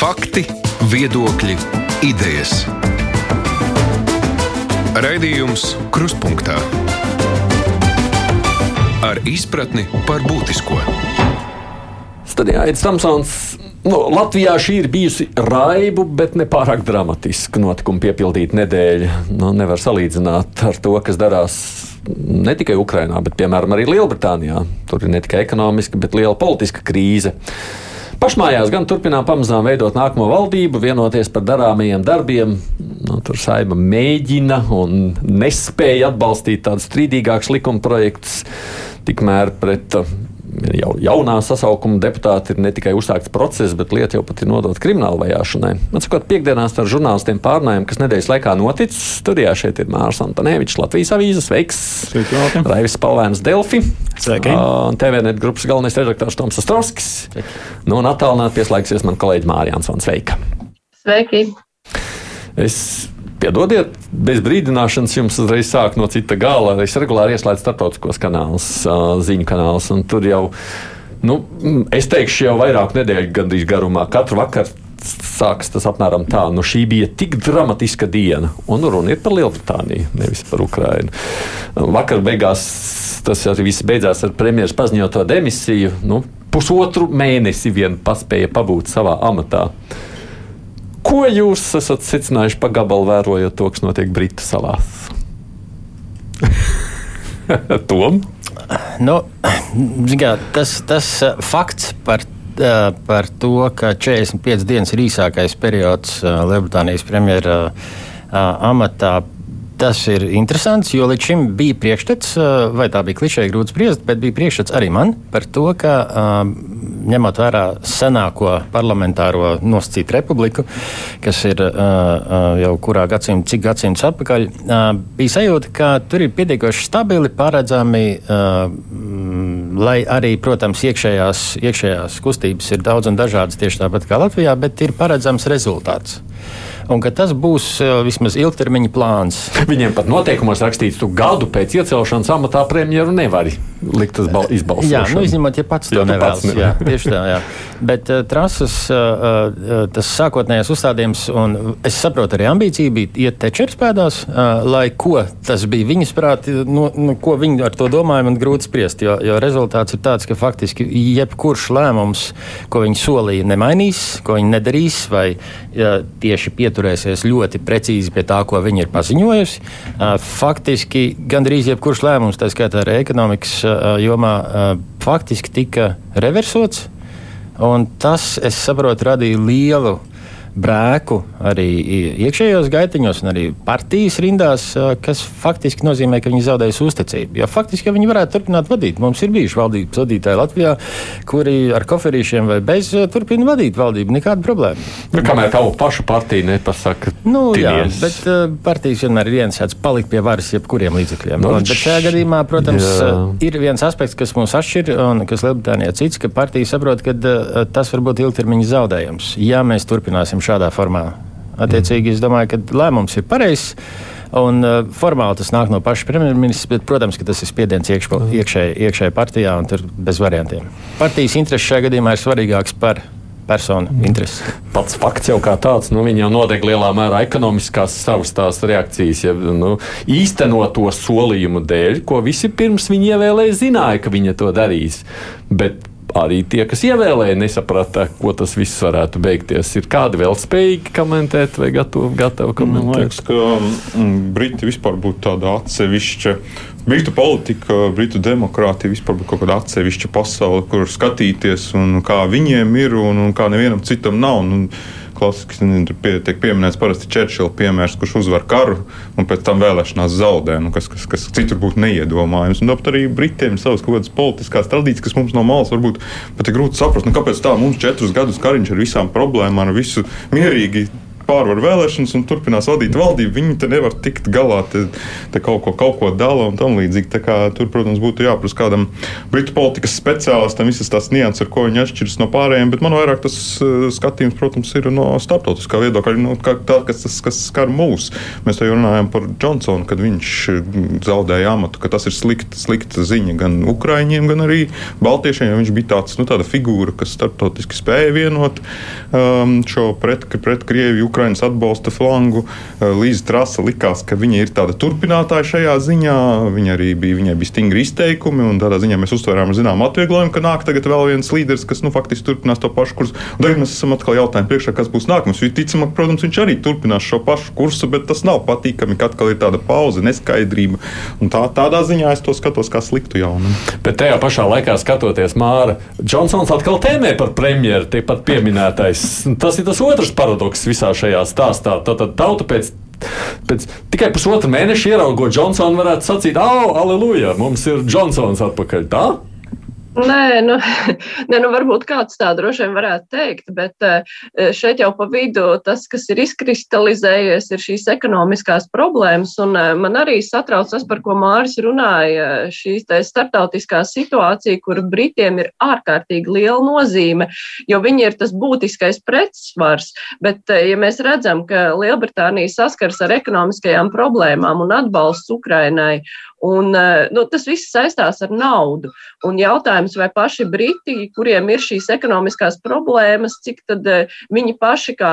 Fakti, viedokļi, idejas. Raidījums Krustpunktā ar izpratni par būtisko. Studijā ir Samsons. Nu, Latvijā šī ir bijusi raibu, bet ne pārāk dramatiska notikuma piepildīta nedēļa. Nu, nevar salīdzināt ar to, kas darās ne tikai Ukrajinā, bet piemēram arī Lielbritānijā. Tur ir ne tikai ekonomiska, bet liela politiska krīze. Pašmājās gan turpinām pamazām veidot nākamo valdību, vienoties par darāmajiem darbiem. Nu, tur saima mēģina un nespēja atbalstīt tādus strīdīgākus likuma projektus. Tikmēr pret jau jaunā sasaukuma deputāti ir ne tikai uzsākts process, bet lieta jau pat ir nodota krimināla vajāšanai. Man sakot, piekdienās ar žurnālistiem pārnājām, kas nedēļas laikā noticis. Studijā šeit ir Mārs Antonevičs, Latvijas avīzes, Veiks, Raivis Palvēns, Delfi. TVNet grupas galvenais redaktors Toms Astrovskis. Nu, un attālināt pieslēgsies man kolēģi Mārija Ansons. Sveika! Sveiki! Es Piedodiet, bez brīdināšanas jums uzreiz sāk no cita gala. Es regulāri ieslēdzu starptautiskos kanālus, ziņu kanālus, un tur jau, nu, es teikšu, jau vairāk nedēļu gandrīz garumā, katru vakaru sākas tas apmēram tā. Nu, šī bija tik dramatiska diena, un runa ir par Lielbritāniju, nevis par Ukrajinu. Vakar beigās tas arī viss beidzās ar premjeras paziņoto demisiju. Nu, pusotru mēnesi vien paspēja pabūt savā amatā. Ko jūs esat secinājuši pa gabalu, vērojot to, kas notiek Britu salās? Tom? Nu, kā, tas, tas fakts par, par to, ka 45 dienas ir īsākais periods Lielbritānijas premjera amatā Tas ir interesants, jo līdz šim bija priekšstats, vai tā bija klišeja grūti spriest, bet bija priekšstats arī man par to, ka ņemot vērā senāko parlamentāro nosacītu republiku, kas ir jau kurā gadsimta, cik gadsimts atpakaļ, bija sajūta, ka tur ir pietiekoši stabili, paredzami, lai arī, protams, iekšējās, iekšējās kustības ir daudz un dažādas tieši tāpat kā Latvijā, bet ir paredzams rezultāts un ka tas būs uh, vismaz ilgtermiņa plāns. Viņiem pat noteikumos rakstīts, tu gadu pēc iecelšanas amatā premjeru nevari likt uz izbalsošanu. Jā, nu, izņemot, ja pats to nevēlas. Pats ne. jā, tieši tā, jā. Bet uh, trases, uh, uh, tas sākotnējais uzstādījums, un es saprotu, arī ambīcija bija iet tečers pēdās, uh, lai ko tas bija viņas prāti, nu, nu, ko viņi ar to domāja, man grūti spriest, jo, jo rezultāts ir tāds, ka faktiski jebkurš lēmums, ko viņi solīja, nemainīs, ko viņi nedarīs, vai ja, tieši pieturēsies ļoti precīzi pie tā, ko viņi ir paziņojusi. Faktiski gandrīz jebkurš lēmums, tā skaitā arī ekonomikas jomā faktiski tika reversots. Tas, es saprotu, radīja lielu brēku arī iekšējos gaitiņos, un arī partijas rindās, kas faktiski nozīmē, ka viņi zaudēs uzticību. Jo faktiski, ja viņi varētu turpināt vadīt, mums ir bijuši valdības vadītāji Latvijā, kuri ar koferīšiem vai bez turpina vadīt valdību. Nekāda problēma. Nu, kamēr tavu pašu partiju nepasaka, nu, jā, bet partijas vienmēr ir viensāds palikt pie varas jebkuriem līdzekļiem. Nu, un, bet šajā gadījumā, protams, jā. ir viens aspekts, kas mūs atšķir un kas Lielbritānijā cits, ka partija saprot, ka tas var būt ilgtermiņa zaudējums, ja mēs turpināsim rīkosim šādā formā. Attiecīgi, es domāju, ka lēmums ir pareizs. Un, uh, formāli tas nāk no paša premjerministra, bet, protams, ka tas ir spiediens iekšējā iekšē, iekšē partijā un tur bez variantiem. Partijas intereses šajā gadījumā ir svarīgākas par personu intereses. Pats fakts jau kā tāds, nu, viņi jau notiek lielā mērā ekonomiskās savas tās reakcijas, ja nu, īstenot to solījumu dēļ, ko visi pirms viņi ievēlēja, zināja, ka viņi to darīs. Bet arī tie, kas ievēlēja, nesaprata, ko tas viss varētu beigties. Ir kādi vēl spējīgi komentēt vai gatavi, gatavi komentēt? Man liekas, ka mm, Briti vispār būtu tāda atsevišķa. Britu politika, Britu demokrātija vispār būtu kaut kāda atsevišķa pasaule, kur skatīties un kā viņiem ir un, un kā nevienam citam nav. Un, klasisks, tur pie, tiek pieminēts parasti Čērčila piemērs, kurš uzvar karu un pēc tam vēlēšanās zaudē, nu, kas, kas, kas citur būtu neiedomājams. Un tāpat arī Britiem ir savas kaut kādas politiskās tradīcijas, kas mums no malas varbūt pat ir grūti saprast, nu, kāpēc tā? Mums četrus gadus kariņš ar visām problēmām, ar visu mierīgi pārvar vēlēšanas un turpinās vadīt valdību. Viņi te nevar tikt galā, te, te kaut, ko, kaut ko dala un tam līdzīgi. Tur, protams, būtu jāprasa kādam britu politikas speciālistam visas tās nianses, ar ko viņi atšķiras no pārējiem, bet man vairāk tas uh, skatījums, protams, ir no starptautiskā viedokļa, no kā, tā, kas, kas, skar mūs. Mēs te runājam par Džonsonu, kad viņš zaudēja amatu, ka tas ir slikta, slikta ziņa gan Ukraiņiem, gan arī Baltiešiem. Viņš bija tāds, nu, tāda figūra, kas starptautiski spēja vienot um, šo pret, pret Krieviju, Ukraiņas atbalsta flangu. Uh, Līdz trasa likās, ka viņa ir tāda turpinātāja šajā ziņā. Viņa arī bija, viņai bija stingri izteikumi, un tādā ziņā mēs uztvērām zinām atvieglojumu, ka nāk tagad vēl viens līderis, kas nu, faktiski turpinās to pašu kursu. Un tagad mēs esam atkal jautājumu priekšā, kas būs nākamais. Ticamāk, protams, viņš arī turpinās šo pašu kursu, bet tas nav patīkami, ka atkal ir tāda pauze, neskaidrība. Un tā, tādā ziņā es to skatos kā sliktu jaunu. Bet tajā pašā laikā skatoties Māra, Džonsons atkal tēmē par premjeru, tepat pieminētais. Tas ir tas otrs paradoks visā šajā stāstā. Tātad tauta pēc Pēc tikai pusotra mēneša ieraugot Džonsonu, varētu sacīt, ah, aleluja, mums ir Džonsons atpakaļ. Tā? Nē, nu, ne, nu varbūt kāds tā droši vien varētu teikt, bet eh, šeit jau pa vidu tas, kas ir izkristalizējies, ir šīs ekonomiskās problēmas. Un eh, man arī satrauc tas, par ko Māris runāja, šī startautiskā situācija, kur Britiem ir ārkārtīgi liela nozīme, jo viņi ir tas būtiskais pretsvars. Bet, eh, ja mēs redzam, ka Lielbritānija saskars ar ekonomiskajām problēmām un atbalsts Ukrainai, Un, eh, nu, tas viss saistās ar naudu. Un jautājums, vai paši Briti, kuriem ir šīs ekonomiskās problēmas, cik tad eh, viņi paši kā,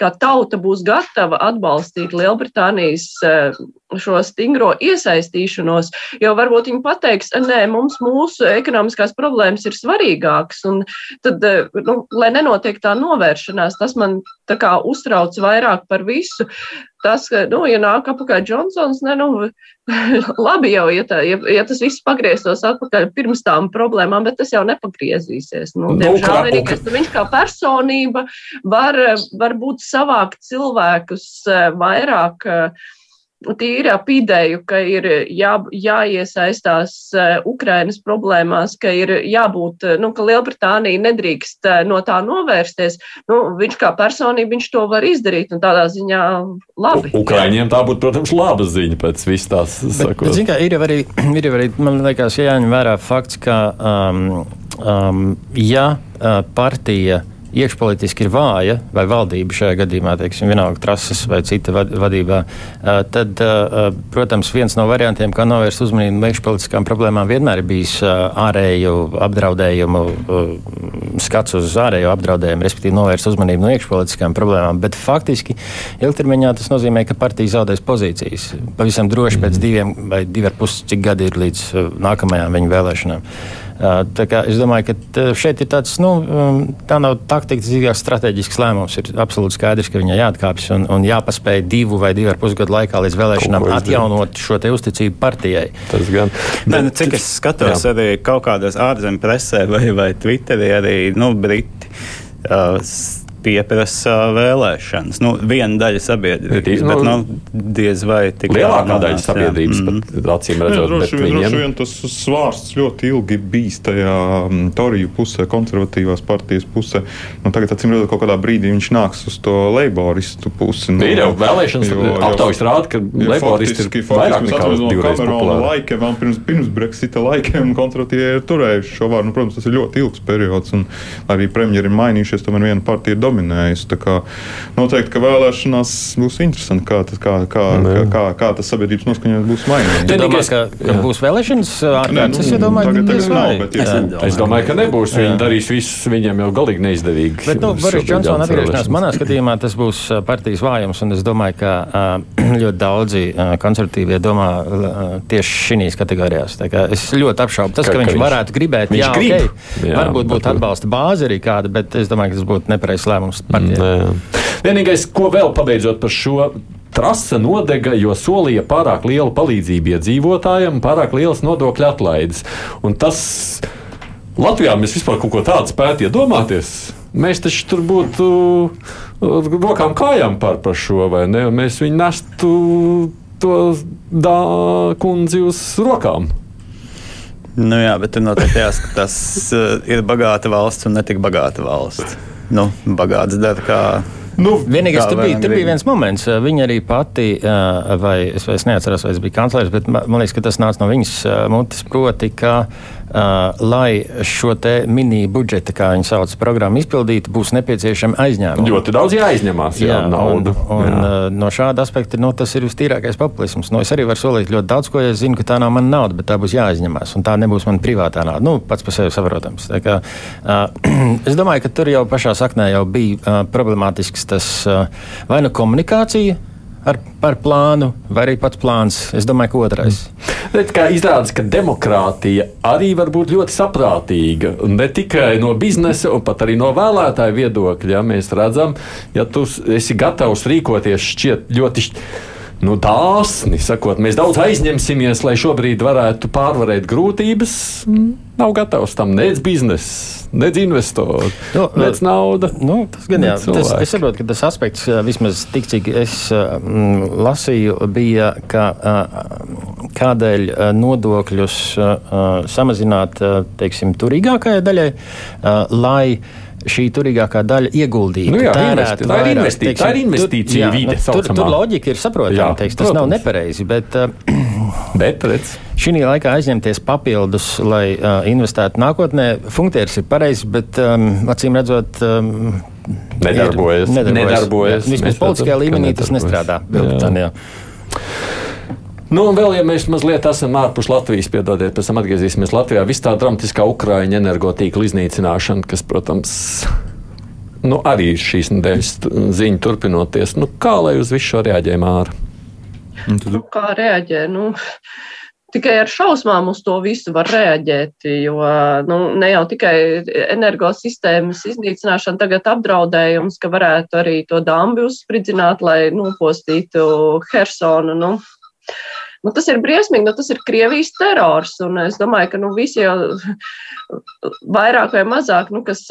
kā tauta būs gatava atbalstīt Lielbritānijas eh, šo stingro iesaistīšanos, jo varbūt viņi pateiks, nē, mums mūsu ekonomiskās problēmas ir svarīgākas, un tad, nu, lai nenotiek tā novēršanās, tas man tā kā uztrauc vairāk par visu tas, ka, nu, ja nāk apakaļ Džonsons, ne, nu, labi jau, ja, tā, ja, ja tas viss pagrieztos atpakaļ pirms tām problēmām, bet tas jau nepagriezīsies. Nu, nu, diemžēl vienīgais, nu, viņš kā personība var, var būt savākt cilvēkus eh, vairāk. Uh, tīri ap ideju, ka ir jā, jāiesaistās uh, Ukrainas problēmās, ka ir jābūt, uh, nu, ka Lielbritānija nedrīkst uh, no tā novērsties. Nu, viņš kā personība viņš to var izdarīt, un tādā ziņā labi. U Ukraiņiem tā būtu, protams, laba ziņa pēc vis tās sakot. Bet, bet, kā, ir, jau arī, ir jau arī, man liekas, jāņem vērā fakts, ka um, um, ja uh, partija iekšpolitiski ir vāja, vai valdība šajā gadījumā, teiksim, vienalga trases vai cita vadībā, tad, protams, viens no variantiem, kā novērst uzmanību no iekšpolitiskām problēmām, vienmēr ir bijis ārēju apdraudējumu, skats uz ārējo apdraudējumu, respektīvi novērst uzmanību no iekšpolitiskām problēmām. Bet faktiski ilgtermiņā tas nozīmē, ka partija zaudēs pozīcijas. Pavisam droši pēc mhm. diviem vai diviem pusē cik gadi ir līdz nākamajām viņu vēlēšanām. Es domāju, ka šeit ir tāds, nu, tā nav taktika, tas ir strateģisks lēmums. Ir absolūti skaidrs, ka viņai jāatkāpjas un, un jāpaspēj divu vai divu ar pusgadu laikā līdz vēlēšanām atjaunot šo uzticību partijai. Tas gan. Ne, nu, cik es skatos jā. arī kaut kādās ārzemju presē vai, vai Twitterī, arī nu, Briti. Uh, pieprasa vēlēšanas. Nu, viena daļa sabiedrības, nu, bet nu, diez vai tik lielākā daļa sabiedrības. Jā. Mm. acīm redzot, jā, droši, vien, viņiem... droši vien tas svārsts ļoti ilgi bijis tajā um, Toriju pusē, konservatīvās partijas pusē. Nu, tagad, acīm redzot, kaut kādā brīdī viņš nāks uz to leiboristu pusi. Nu, ir jau vēlēšanas, aptaujas rāda, ka leiboristi ir vairāk nekā divreiz populāri. Laikiem, pirms, pirms Brexita laikiem konservatīvie ir turējuši šo vārdu. Nu, protams, tas ir ļoti ilgs periods, un arī premjeri ir mainījušies, tomēr viena partija ir dominējusi dominējis. Noteikti, ka vēlēšanās būs interesanti, kā, tas, kā, kā, kā, kā, kā tas sabiedrības noskaņojums būs mainījies. Jūs domājat, ka, ka būs vēlēšanas ārkārtas? Nu, es domāju, tagad, tagad nav, bet, jā. Es, es domāju, ka nebūs. Viņi darīs visu, viņiem jau galīgi neizdevīgi. Bet, nu, Boris Džonsona atgriešanās manā skatījumā tas būs partijas vājums, un es domāju, ka ļoti daudzi konservatīvie domā tieši šīs kategorijās. Es ļoti apšaubu tas, ka, ka viņš varētu gribēt. Viņš jā, grib. Okay, jā, varbūt būtu atbalsta bāze arī kāda, bet es domāju, ka tas būtu nepareizs lēmums lēmums partijai. Vienīgais, ko vēl pabeidzot par šo trase nodega, jo solīja pārāk lielu palīdzību iedzīvotājiem, pārāk lielas nodokļu atlaides. Un tas Latvijā mēs vispār kaut ko tādu spētu iedomāties. Mēs taču tur būtu rokām kājām par, par šo, vai ne? Mēs viņu nestu to dā, kundzi uz rokām. Nu jā, bet tur noteikti jāskatās, ir bagāta valsts un netik bagāta valsts nu, bagāts dara kā Nu, Vienīgais, tur bija, tur bija viens moments, viņa arī pati, vai es, vai es neatceros, vai es biju kanclers, bet man liekas, ka tas nāca no viņas mutes, proti, ka lai šo mini budžeta, kā viņi sauc, programmu izpildītu, būs nepieciešami aizņēmumi. Ļoti daudz jāizņemās, jā, jā naudu. Un, un, jā. Uh, no šāda aspekta nu, tas ir vistīrākais populisms. Nu, es arī varu solīt ļoti daudz, ko es zinu, ka tā nav mana nauda, bet tā būs jāizņemās. Un tā nebūs mana privātā nauda. Nu, pats par sevi saprotams. Kā, uh, es domāju, ka tur jau pašā saknē jau bija uh, problemātisks tas uh, vai nu komunikācija ar, ar plānu, vai arī pats plāns. Es domāju, ka otrais. Bet kā izrādās, ka demokrātija arī var būt ļoti saprātīga. Ne tikai no biznesa, bet arī no vēlētāju viedokļa. Ja mēs redzam, ja tu esi gatavs rīkoties šķiet ļoti nu, dāsni, sakot, mēs daudz aizņemsimies, lai šobrīd varētu pārvarēt grūtības. Nav gatavs tam nec biznesa, nec investori, nu, nec nauda. Nu, tas gan jā, tas, es saprotu, ka tas aspekts, vismaz tik cik es mm, lasīju, bija, ka kādēļ nodokļus samazināt, teiksim, turīgākajai daļai, lai šī turīgākā daļa ieguldīta. Nu jā, tērēt, tā, ir investīcija, teiksim, tā ir investīcija tur, vide. Tur, tur loģika ir saprotama, tas nav nepareizi. Bet, bet redz. Šī laikā aizņemties papildus, lai uh, investētu nākotnē, funkcijas ir pareizas, bet um, acīm redzot, um, nedarbojas. Ir, nedarbojas. nedarbojas. Vismaz politiskajā līmenī tas nestrādā. Lielbritānijā. Nu, un vēl, ja mēs mazliet esam ārpus Latvijas, piedodiet, pēc tam atgriezīsimies Latvijā, viss tā dramatiskā Ukraiņa energotīkla iznīcināšana, kas, protams, nu, arī šīs nedēļas ziņa turpinoties. Nu, kā lai uz visu šo reaģē Māra? Nu, kā reaģē? Nu, tikai ar šausmām uz to visu var reaģēt, jo nu, ne jau tikai energosistēmas iznīcināšana tagad apdraudējums, ka varētu arī to dambi uzspridzināt, lai nopostītu Hersonu. Nu, Nu, tas ir briesmīgi, nu, tas ir Krievijas terors. Es domāju, ka nu, visi jau vairāk vai mazāk, nu, kas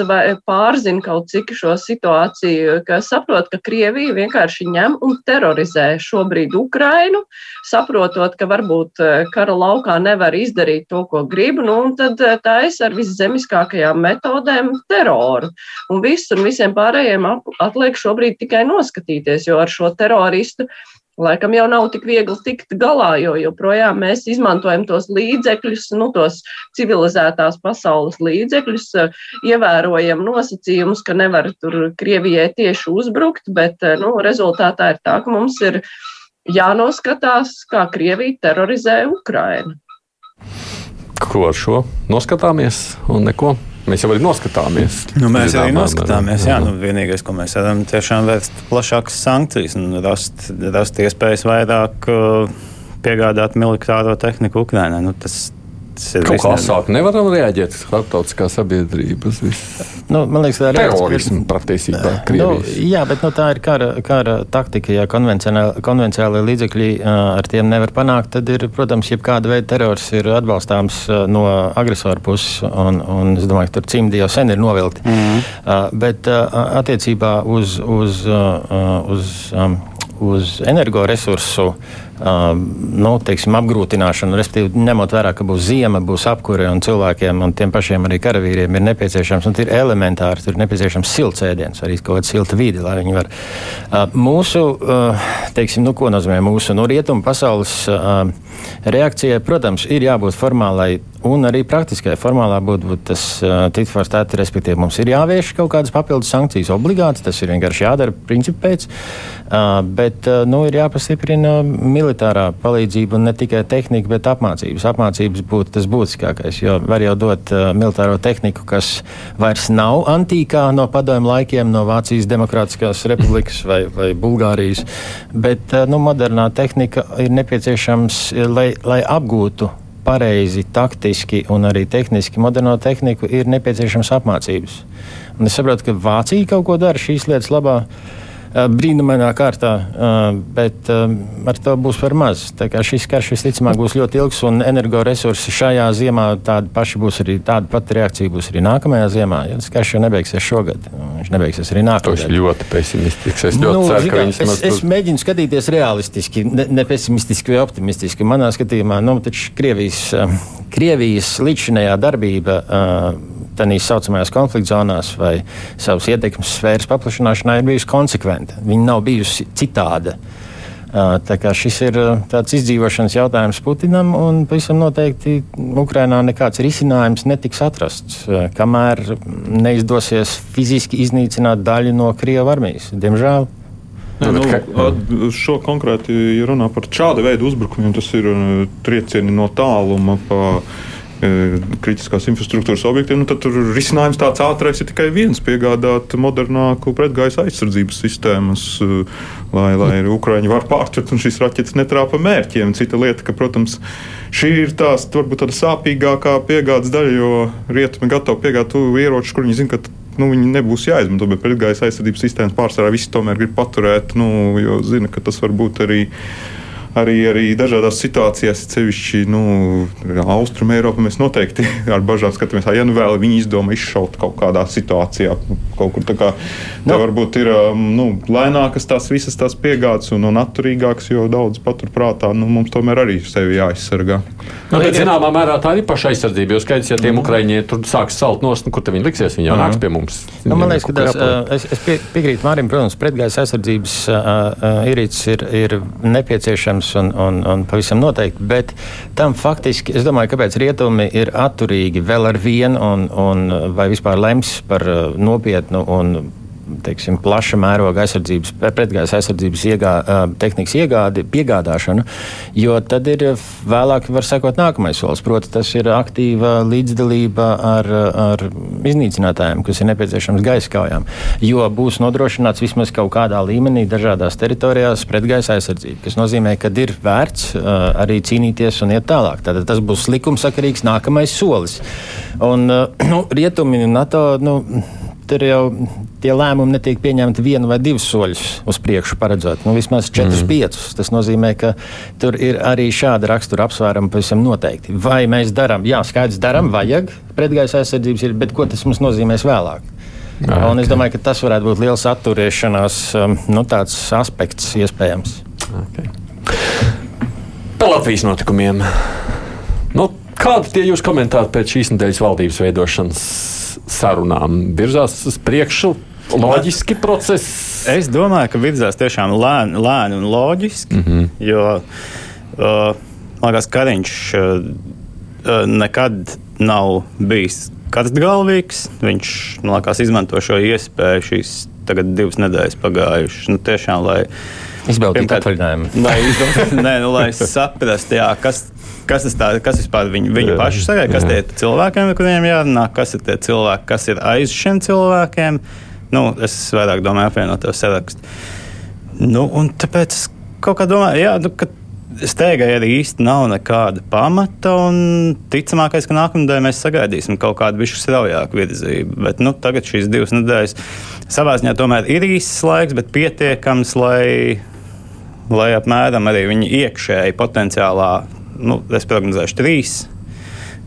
pārzina kaut cik šo situāciju, ka saprot, ka Krievija vienkārši ņem un terorizē šobrīd Ukrainu, saprotot, ka varbūt eh, kara laukā nevar izdarīt to, ko grib, nu, un tad eh, taisa ar viszemiskākajām metodēm teroru. Un viss un visiem pārējiem atliek šobrīd tikai noskatīties, jo ar šo teroristu Laikam jau nav tik viegli tikt galā, jo joprojām mēs izmantojam tos līdzekļus, nu, tos civilizētās pasaules līdzekļus, ievērojam nosacījumus, ka nevar tur Krievijai tieši uzbrukt, bet nu, rezultātā ir tā, ka mums ir jānoskatās, kā Krievija terorizē Ukrainu. Ko ar šo noskatāmies un neko? Mēs jau arī noskatāmies. Nu, mēs arī noskatāmies. Jā, nu, vienīgais, ko mēs varam, tiešām vērst plašākas sankcijas un rast, rast iespējas vairāk uh, piegādāt militāro tehniku Ukrainai. Nu, tas, Kaut kā asāk nevaram reaģēt starptautiskā sabiedrība uz visu. Nu, man liekas, tā ir terorisma patiesībā. Nu, jā, bet nu, tā ir kara, kara taktika. Ja konvencionāli līdzekļi ar tiem nevar panākt, tad ir, protams, jebkāda veida terors ir atbalstāms no agresora puses. Un, un es domāju, ka tur cimdi jau sen ir novilti. Mm -hmm. Bet attiecībā uz, uz, uz, uz energoresursu nu, teiksim, apgrūtināšanu, respektīvi ņemot vērā, ka būs ziema, būs apkure un cilvēkiem un tiem pašiem arī karavīriem ir nepieciešams, un ir elementāri, tur ir nepieciešams silts ēdiens, arī kaut kāda silta vide, lai viņi var. Mūsu, teiksim, nu, ko nozīmē mūsu nu, rietumu pasaules reakcijai, protams, ir jābūt formālai un arī praktiskai. Formālā būtu būt tas tit for stat, respektīvi mums ir jāvieš kaut kādas papildus sankcijas obligāti, tas ir vienkārši jādara principu pēc, bet, nu, ir jāpastiprina militāri militārā palīdzība un ne tikai tehnika, bet apmācības. Apmācības būtu tas būtiskākais, jo var jau dot uh, militāro tehniku, kas vairs nav antīkā no padomju laikiem, no Vācijas Demokrātiskās republikas vai, vai Bulgārijas, bet uh, nu, modernā tehnika ir nepieciešams, lai, lai apgūtu pareizi, taktiski un arī tehniski moderno tehniku, ir nepieciešams apmācības. Un es saprotu, ka Vācija kaut ko dara šīs lietas labā. Uh, brīnumainā kārtā, eh, bet eh, ar to būs par maz. Šis karš visticamāk būs ļoti ilgs, un energoresursi šajā ziemā tāda paša būs arī tāda pati reakcija būs arī nākamajā ziemā. Ja tas karš jau nebeigsies šogad, viņš nebeigsies arī nākamajā. Tas ļoti pesimistisks. Es ļoti nu, ceru, viņš es, es mēģinu skatīties realistiski, ne, ne pesimistiski vai optimistiski. Manā skatījumā, nu, taču Krievijas, Krievijas līdzinējā darbība tādās saucamajās konflikta zonās vai savas ietekmes sfēras paplašināšanā ir bijusi konsekventa. Viņa nav bijusi citāda. Tā kā šis ir tāds izdzīvošanas jautājums Putinam, un pavisam noteikti Ukrainā nekāds risinājums netiks atrasts, kamēr neizdosies fiziski iznīcināt daļu no Krievijas armijas. Diemžēl. Jā, nu, šo konkrēti, ja runā par šādu veidu uzbrukumiem, tas ir triecieni no tāluma. Pa, kritiskās infrastruktūras objektiem, nu, tad risinājums tāds ātrais ir tikai viens - piegādāt modernāku pretgaisa aizsardzības sistēmas, lai, lai Ukraiņi var pārtvert un šīs raķetes netrāpa mērķiem. Cita lieta, ka, protams, šī ir tās varbūt tāda sāpīgākā piegādes daļa, jo rietumi gatavi piegādāt ieročus, kur viņi zina, ka nu, viņi nebūs jāizmanto, bet pretgaisa aizsardzības sistēmas pārsvarā visi tomēr grib paturēt, nu, jo zina, ka tas var būt arī arī, arī dažādās situācijās, sevišķi nu, Austrumē, Eiropā, mēs noteikti ar bažām skatāmies, ja nu vēl viņi izdomā izšaut kaut kādā situācijā. Kaut kur tā kā no. varbūt ir um, nu, lēnākas tās visas tās piegādes un, un atturīgākas, jo daudz paturprātā nu, mums tomēr arī sevi jāaizsargā. Nu, bet, zināmā mērā tā ir paša aizsardzība. Jo skaidrs, ja tiem mm. ukraiņiem tur sāks salt nost, nu, kur viņi liksies, viņi jau mm. nāks pie mums. Nu, man liekas, ka tas, uh, es, es pie, piekrītu Mārim, protams, pretgaisa aizsardzības uh, uh, ierīces ir, ir nepieciešams protams, un, un, un pavisam noteikti. Bet tam faktiski, es domāju, kāpēc rietumi ir atturīgi vēl ar vienu, un, un vai vispār lems par uh, nopietnu un teiksim, plaša mēroga aizsardzības, pretgaisa aizsardzības iegā, tehnikas iegādi, piegādāšanu, jo tad ir vēlāk var sekot nākamais solis. Proti, tas ir aktīva līdzdalība ar, ar iznīcinātājiem, kas ir nepieciešams gaisa kaujām, jo būs nodrošināts vismaz kaut kādā līmenī dažādās teritorijās pretgaisa aizsardzība, kas nozīmē, ka ir vērts arī cīnīties un iet tālāk. Tātad tas būs likumsakarīgs nākamais solis. Un, nu, rietumi un NATO. Nu, tur jau tie lēmumi netiek pieņemti vienu vai divus soļus uz priekšu, paredzot nu, vismaz četrus, mm. piecus. Tas nozīmē, ka tur ir arī šāda rakstura apsvērama pavisam noteikti. Vai mēs darām, jā, skaidrs, darām, vajag pretgaisa aizsardzības, ir, bet ko tas mums nozīmēs vēlāk? Jā, okay. Un es domāju, ka tas varētu būt liels atturēšanās um, nu, aspekts iespējams. Okay. Par Latvijas notikumiem. Nu, kādi ir jūsu komentāri pēc šīs nedēļas valdības veidošanas? Sarunām virzās uz priekšu. Loģiski process. Es domāju, ka virzās tiešām lēni, lēni un loģiski. Mm -hmm. Jo, uh, man liekas, Kariņš uh, uh, nekad nav bijis karstgalvīgs. Viņš, man liekas, izmanto šo iespēju šīs tagad divas nedēļas pagājušas. Nu, tiešām, lai izbaudītu atvaļinājumu. Lai, nē, nu, lai saprastu, jā, kas, kas, tā, kas vispār viņu, viņu pašu sagaida, kas tie ir cilvēkiem, ar kuriem jārunā, kas ir tie cilvēki, kas ir aiz šiem cilvēkiem. Nu, es vairāk domāju, apvienot to sarakstu. Nu, un tāpēc es kaut kā domāju, jā, nu, ka steigai arī īsti nav nekāda pamata. Ticamākais, ka nākamnedēļ mēs sagaidīsim kaut kādu bišu straujāku virzību. Bet nu, tagad šīs divas nedēļas savā ziņā tomēr ir īsts laiks, bet pietiekams, lai, lai apmēram arī viņi iekšēji potenciālā nu, es prognozēšu trīs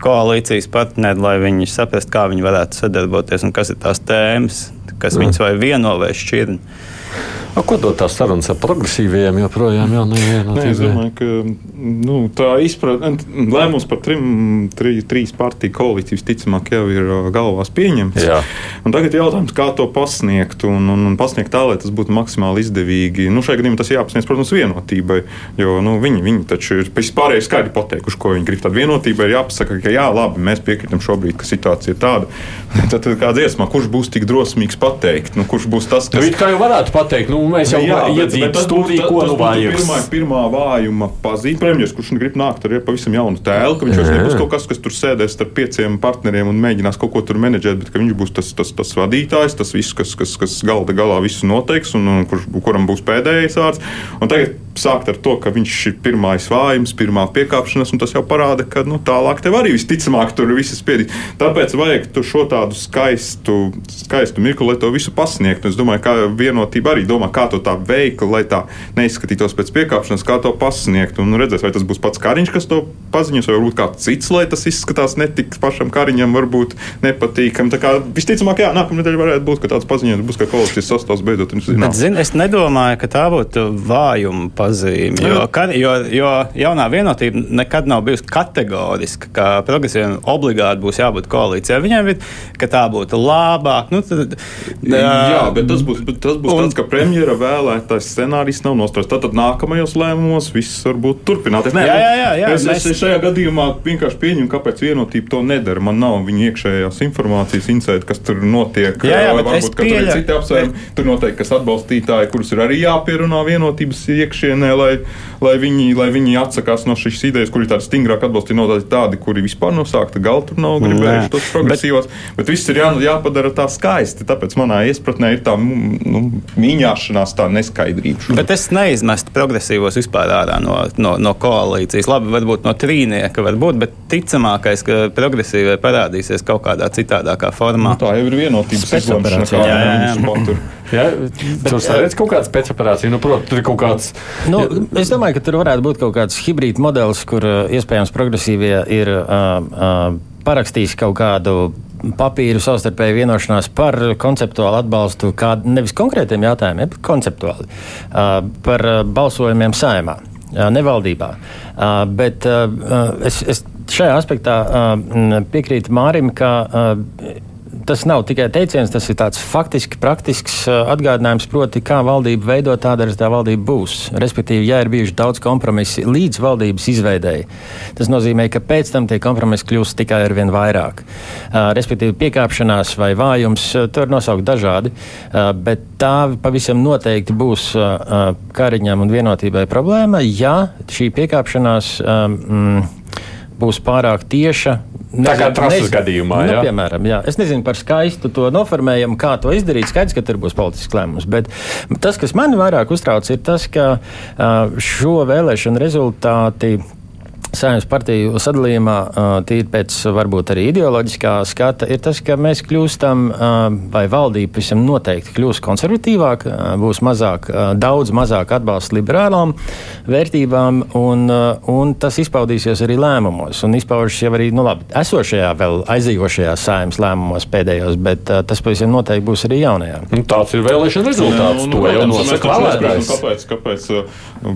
koalīcijas partneri, lai viņi saprastu, kā viņi varētu sadarboties un kas ir tās tēmas, kas viņus vai vieno vai šķirni. A, ko dod tās sarunas ar progresīviem? Joprojām jau neviena. Nē, es domāju, ka nu, tā izpratne, lēmums par trim, tri, trīs partiju koalīciju visticamāk jau ir galvās pieņemts. Jā. Tagad jautājums, kā to pasniegt un, un, un pasniegt tā, lai tas būtu maksimāli izdevīgi. Nu, šajā gadījumā tas jāpasniedz, protams, vienotībai, jo nu, viņi, viņi taču ir vispārēji skaidri pateikuši, ko viņi grib. Tad vienotībai ir jāpasaka, ka jā, labi, mēs piekrītam šobrīd, ka situācija ir tāda. Tad, tad kā dziesmā, kurš būs tik drosmīgs pateikt? Nu, kurš būs tas, kas... Nu, kā jau varētu pateikt, nu, mēs jau iedzīvojam stūrī, ko nu vajag. Pirmā, pirmā vājuma pazīme, premjeras, kurš grib nākt ar pavisam jaunu tēlu, ka viņš vairs nebūs kaut kas, kas tur sēdēs ar pieciem partneriem un mēģinās kaut ko tur menedžēt, bet ka viņš būs tas, tas, tas vadītājs, tas viss, kas, kas, kas galda galā visu noteiks un, un kur, kuram būs pēdējais vārds. Un tagad sākt ar to, ka viņš ir pirmais vājums, pirmā piekāpšanās, un tas jau parāda, ka nu, tālāk tev arī visticamāk tur viss spiedīs. Tāpēc vajag šo tādu skaistu, skaistu mirkli, lai to visu pasniegtu. Es domāju, ka vienotība arī domā, kā to tā veikli, lai tā neizskatītos pēc piekāpšanās, kā to pasniegt. Un redzēs, vai tas būs pats Kariņš, kas to paziņos, vai varbūt kāds cits, lai tas izskatās netik pašam Kariņam, varbūt nepatīkam. Tā kā visticamāk, jā, nākamā nedēļa varētu būt, ka tāds paziņojums būs, ka koalīcijas sastāvs beidzot ir zināms. Bet, zin, es nedomāju, ka tā būtu vājuma pazīme. Jo, ka, jo, jo jaunā vienotība nekad nav bijusi kategoriska, ka progresīviem obligāti būs jābūt koalīcijai. Viņiem ir, ka tā būtu labāk. Nu, tad, jā, jā, bet tas būs, tas būs un, tāds, ka premjera vēlētais scenārijs nav nostrādājis. Tātad nākamajos lēmumos viss var būt turpināties. Nē, jā, jā, jā, jā, es, mēs... es šajā gadījumā vienkārši pieņemu, kāpēc vienotība to nedara. Man nav viņa iekšējās informācijas, insēta, kas tur notiek. Jā, jā, varbūt, pieļa... tur ir citi apsvērumi. Tur noteikti kas atbalstītāji, kurus ir arī jāpierunā vienotības iekšienē, lai, lai, viņi, lai viņi atsakās no šīs idejas, kur ir tādi stingrāk atbalstīti, noteikti tādi, kuri vispār no sākta gala tur nav gribējuši tos progresīvos. Bet, bet viss ir jā, jāpadara tā skaisti. Tāpēc manā iespratnē ir tā nu, mīņāšanās, tā neskaidrība. Bet es neizmestu progresīvos vispār ārā no, no, no koalīcijas. Labi, varbūt no trīnieka, varbūt, bet ticamākais, ka progresīvai parādīsies kaut kādā citādākā formā. Nu, tā jau ir vienotības izlemšana, kā jā, jā, jā. Ja, tur redz kaut kāda spēcoperācija, nu, protams, tur ir kaut kāds. Nu, es domāju, ka tur varētu būt kaut kāds hibrīd modelis, kur iespējams progresīvie ir uh, uh, parakstījis kaut kādu papīru savstarpēju vienošanās par konceptuālu atbalstu, kā nevis konkrētiem jautājumiem, bet konceptuāli uh, par balsojumiem saimā, uh, nevaldībā. Uh, bet es, es šajā aspektā piekrītu Mārim, ka tas nav tikai teiciens, tas ir tāds faktiski praktisks uh, atgādinājums, proti, kā valdība veido tāda arī tā valdība būs. Respektīvi, ja ir bijuši daudz kompromisu līdz valdības izveidēji, tas nozīmē, ka pēc tam tie kompromisi kļūst tikai ar vien vairāk. Uh, respektīvi, piekāpšanās vai vājums uh, tur nosaukt dažādi, bet tā pavisam noteikti būs Kariņam un vienotībai problēma, ja šī piekāpšanās um, būs pārāk tieša. Nezinu, tā kā trasas gadījumā, nu, piemēram, jā. Es nezinu par skaistu to noformējumu, kā to izdarīt. Skaidrs, ka tur būs politisks lēmums. Bet tas, kas man vairāk uztrauc, ir tas, ka šo vēlēšanu rezultāti Saimnes partiju sadalījumā, tīri pēc varbūt arī ideoloģiskā skata, ir tas, ka mēs kļūstam, vai valdība visam noteikti kļūs konservatīvāk, būs mazāk, daudz mazāk atbalsts liberālām vērtībām, un, un tas izpaudīsies arī lēmumos. Un izpaužas jau arī, nu labi, esošajā, vēl aizījošajā saimnes lēmumos pēdējos, bet tas pavisam noteikti būs arī jaunajā. Nu, tāds ir vēlēšana rezultāts. Nu, to jau nosaka vēlētājs. Kāpēc, kāpēc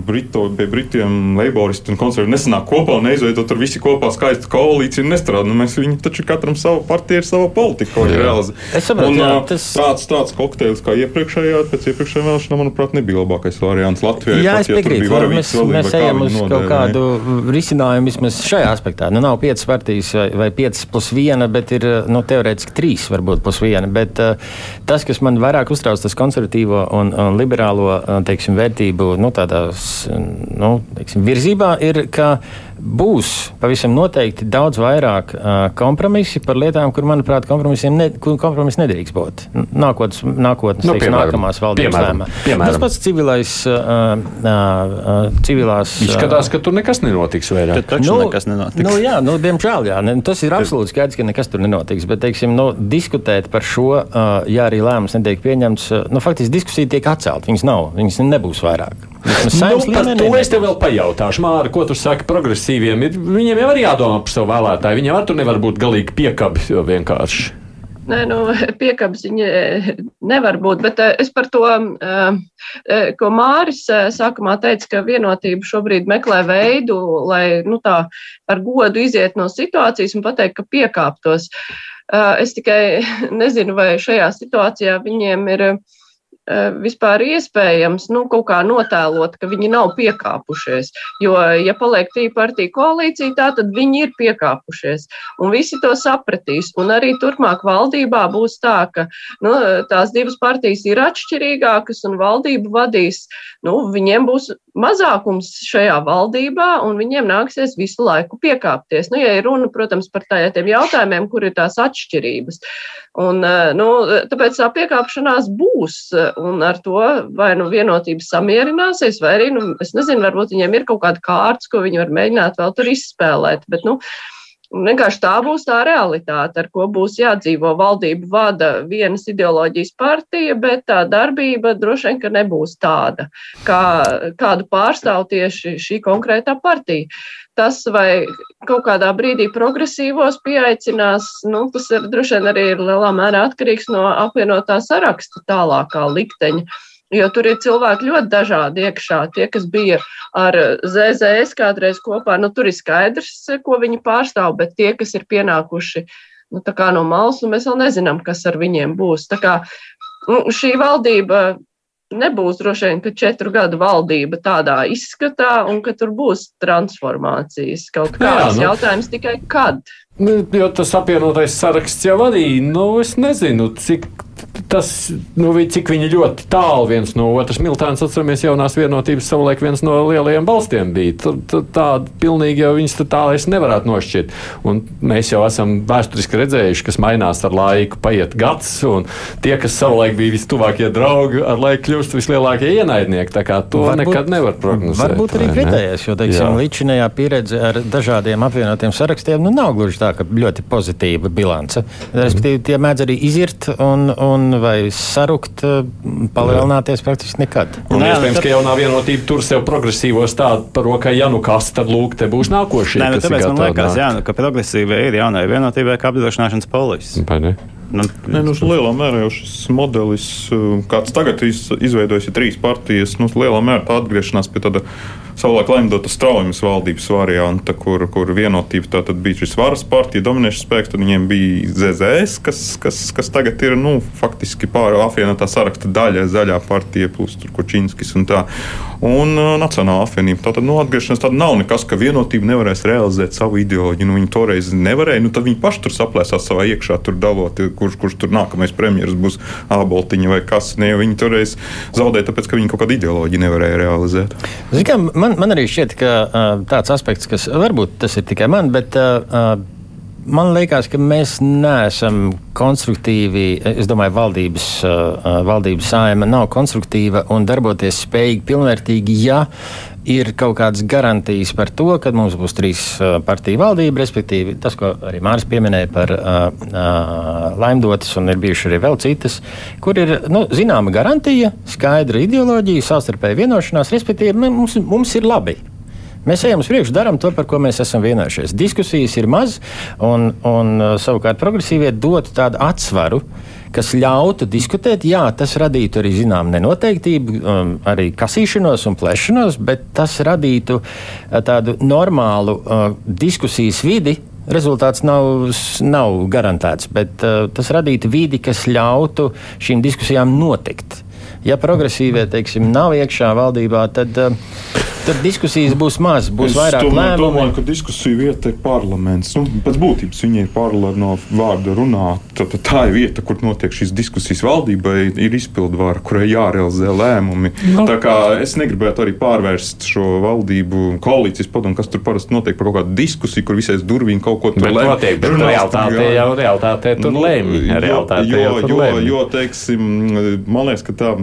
Brito, pie Britiem leiboristi un konservatīvi nesanāk kopā? Kopā un neizveidot tur visi kopā skaistu koalīciju un nestrādāt. Nu, mēs viņi taču katram savu partiju ir sava politika, ko viņi realizē. Es saprotu, un, jā, tas... tāds, tāds kokteils kā iepriekšējā, pēc iepriekšējā vēlēšanā, manuprāt, nebija labākais variants Latvijai. Jā, es piekrītu. Ja mēs, mēs ejam uz nodēļ, kaut kādu risinājumu vismaz šajā aspektā. Nu, nav piecas partijas vai, vai piecas plus viena, bet ir nu, teorētiski trīs varbūt plus viena. Bet uh, tas, kas man vairāk uztrauc, tas konservatīvo un, un liberālo teiksim, vērtību nu, tādās, nu, teiksim, virzībā, ir, ka būs pavisam noteikti daudz vairāk uh, kompromisi par lietām, kur, manuprāt, kompromisiem ne, kompromis nedrīkst būt. Nākotnes, nākotnes nu, teiks, piemēram, nākamās valdības lēmā. Tas pats civilais, uh, uh, civilās. Izskatās, ka tur nekas nenotiks vairāk. Tur taču nu, nekas nenotiks. Nu, jā, nu, diemžēl, jā. Ne, tas ir absolūti skaidrs, ka nekas tur nenotiks. Bet, teiksim, nu, diskutēt par šo, uh, ja arī lēmums netiek pieņemts, uh, nu, faktiski diskusija tiek atcelta. Viņas nav, viņas nebūs vairāk. Nu, par to es tev vēl pajautāšu, Māra, ko tu saki progresīviem. Ir, viņiem jau ir jādomā par savu vēlētāju. Viņiem ar tur nevar būt galīgi piekabi vienkārši. Nē, nu, piekabas viņa eh, nevar būt, bet eh, es par to, eh, ko Māris sākumā teica, ka vienotība šobrīd meklē veidu, lai, nu tā, ar godu iziet no situācijas un pateikt, ka piekāptos. Es tikai nezinu, vai šajā situācijā viņiem ir Eh, vispār iespējams nu, kaut kā notēlot, ka viņi nav piekāpušies. Jo, ja paliek tīpa partija koalīcija, tā tad viņi ir piekāpušies. Un visi to sapratīs. Un arī turpmāk valdībā būs tā, ka nu, tās divas partijas ir atšķirīgākas un valdību vadīs. Nu, viņiem būs mazākums šajā valdībā, un viņiem nāksies visu laiku piekāpties. Nu, ja ir runa, protams, par tādiem jautājumiem, kur ir tās atšķirības. Un, eh, nu, tāpēc tā piekāpšanās būs un ar to vai nu vienotība samierināsies, vai arī, nu, es nezinu, varbūt viņiem ir kaut kāda kārtas, ko viņi var mēģināt vēl tur izspēlēt. Bet, nu, Vienkārši tā būs tā realitāte, ar ko būs jādzīvo. Valdību vada vienas ideoloģijas partija, bet tā darbība droši vien nebūs tāda, kā, kādu pārstāv tieši šī konkrētā partija. Tas, vai kaut kādā brīdī progresīvos pieaicinās, nu, tas ir droši vien arī ir lielā mērā atkarīgs no apvienotā saraksta tālākā likteņa. Jo tur ir cilvēki ļoti dažādi iekšā. Tie, kas bija ar ZZS kādreiz kopā, nu, tur ir skaidrs, ko viņi pārstāv, bet tie, kas ir pienākuši nu, no malas, nu, mēs vēl nezinām, kas ar viņiem būs. Tā kā nu, šī valdība nebūs droši vien, ka četru gadu valdība tādā izskatā un ka tur būs transformācijas kaut kādas. Nu, jautājums tikai kad. Nu, jo tas apvienotais saraksts jau arī, nu, es nezinu, cik tas, nu, cik viņi ļoti tālu viens no otras. Miltāns, atceramies, jaunās vienotības savulaik viens no lielajiem balstiem bija. Tāda pilnīgi jau viņas tā es nevarētu nošķirt. Un mēs jau esam vēsturiski redzējuši, kas mainās ar laiku, paiet gads, un tie, kas savulaik bija vistuvākie draugi, ar laiku kļūst vislielākie ienaidnieki. Tā kā to varbūt, nekad nevar prognozēt. Varbūt arī pretējais, jo, teiksim, līdzinējā pieredze ar dažādiem apvienotiem sarakstiem, nu, nav gluži tā, ka ļoti pozitīva bilance. Respektīvi, tie mēdz arī izirt un, un vai sarukt, eh, palielināties praktiski nekad. Un Nē, iespējams, tad... ka jaunā vienotība tur sev progresīvo stādu par rokai, ja nu kas, tad lūk, te būs nākošie. Nē, nu, tāpēc man liekas, jā, nu, ka progresīva ir jaunai vienotībai kā apdrošināšanas polis. Nu, Nē, nu, lielā mērā jau šis modelis, eh, kāds tagad izveidojas, ir trīs partijas, nu, lielā mērā tā atgriešanās pie tāda savulaik Lemdota straujas valdības varianta, kur, kur vienotība bija šis varas partija, dominējošs spēks, tad viņiem bija ZZS, kas, kas, kas tagad ir nu, faktiski apvienotā saraksta daļa, zaļā partija, plus Kučinskis un tā. Un uh, Nacionāla apvienība. Tātad nu, atgriešanās tāda nav nekas, ka vienotība nevarēs realizēt savu ideoloģiju. Nu, viņi toreiz nevarēja, nu, tad viņi paši tur saplēsās savā iekšā, tur dalot, kurš, kurš tur nākamais premjeras būs Āboltiņa vai kas. Ne, viņi toreiz zaudēja, tāpēc, ka viņi kaut kādu ideoloģiju nevarēja realizēt. Zin, man, man arī šķiet, ka tāds aspekts, kas varbūt tas ir tikai man, bet. Uh, Man liekas, ka mēs neesam konstruktīvi. Es domāju, valdības, valdības saima nav konstruktīva un darboties spējīga pilnvērtīgi, ja ir kaut kādas garantijas par to, ka mums būs trīs partiju valdība, respektīvi tas, ko arī Mārcis pieminēja par uh, uh, laimdotas, un ir bijuši arī vēl citas, kur ir nu, zināma garantija, skaidra ideoloģija, savstarpēja vienošanās, respektīvi mums, mums ir labi. Mēs ejam uz priekšu, darām to, par ko mēs esam vienojušies. Diskusijas ir maz, un, un uh, savukārt progresīvie dod tādu atsvaru kas ļautu diskutēt. Jā, tas radītu arī zināmu nenoteiktību, um, arī kasīšanos un plešanos, bet tas radītu uh, tādu normālu uh, diskusijas vidi. Rezultāts nav, nav garantēts, bet uh, tas radītu vidi, kas ļautu šīm diskusijām notikt. Ja progresīvie teiksim, nav iekšā valdībā, tad uh, tad diskusijas būs maz, būs es vairāk lēmumu. Es domāju, ka diskusiju vieta ir parlaments. Nu, pēc būtības viņi ir parlaments no vārda runāt. Tad, tā ir vieta, kur notiek šīs diskusijas valdībai, ir izpildvara, kurai jārealizē lēmumi. No. Nu. Tā kā es negribētu arī pārvērst šo valdību koalīcijas padomu, kas tur parasti notiek par kaut kādu diskusiju, kur visais durvīm kaut ko tur lēma. Notiek, bet realitāte jau realitāte tur nu, lēma. Jo, jo, jo, jo, teiksim, man liekas, ka tā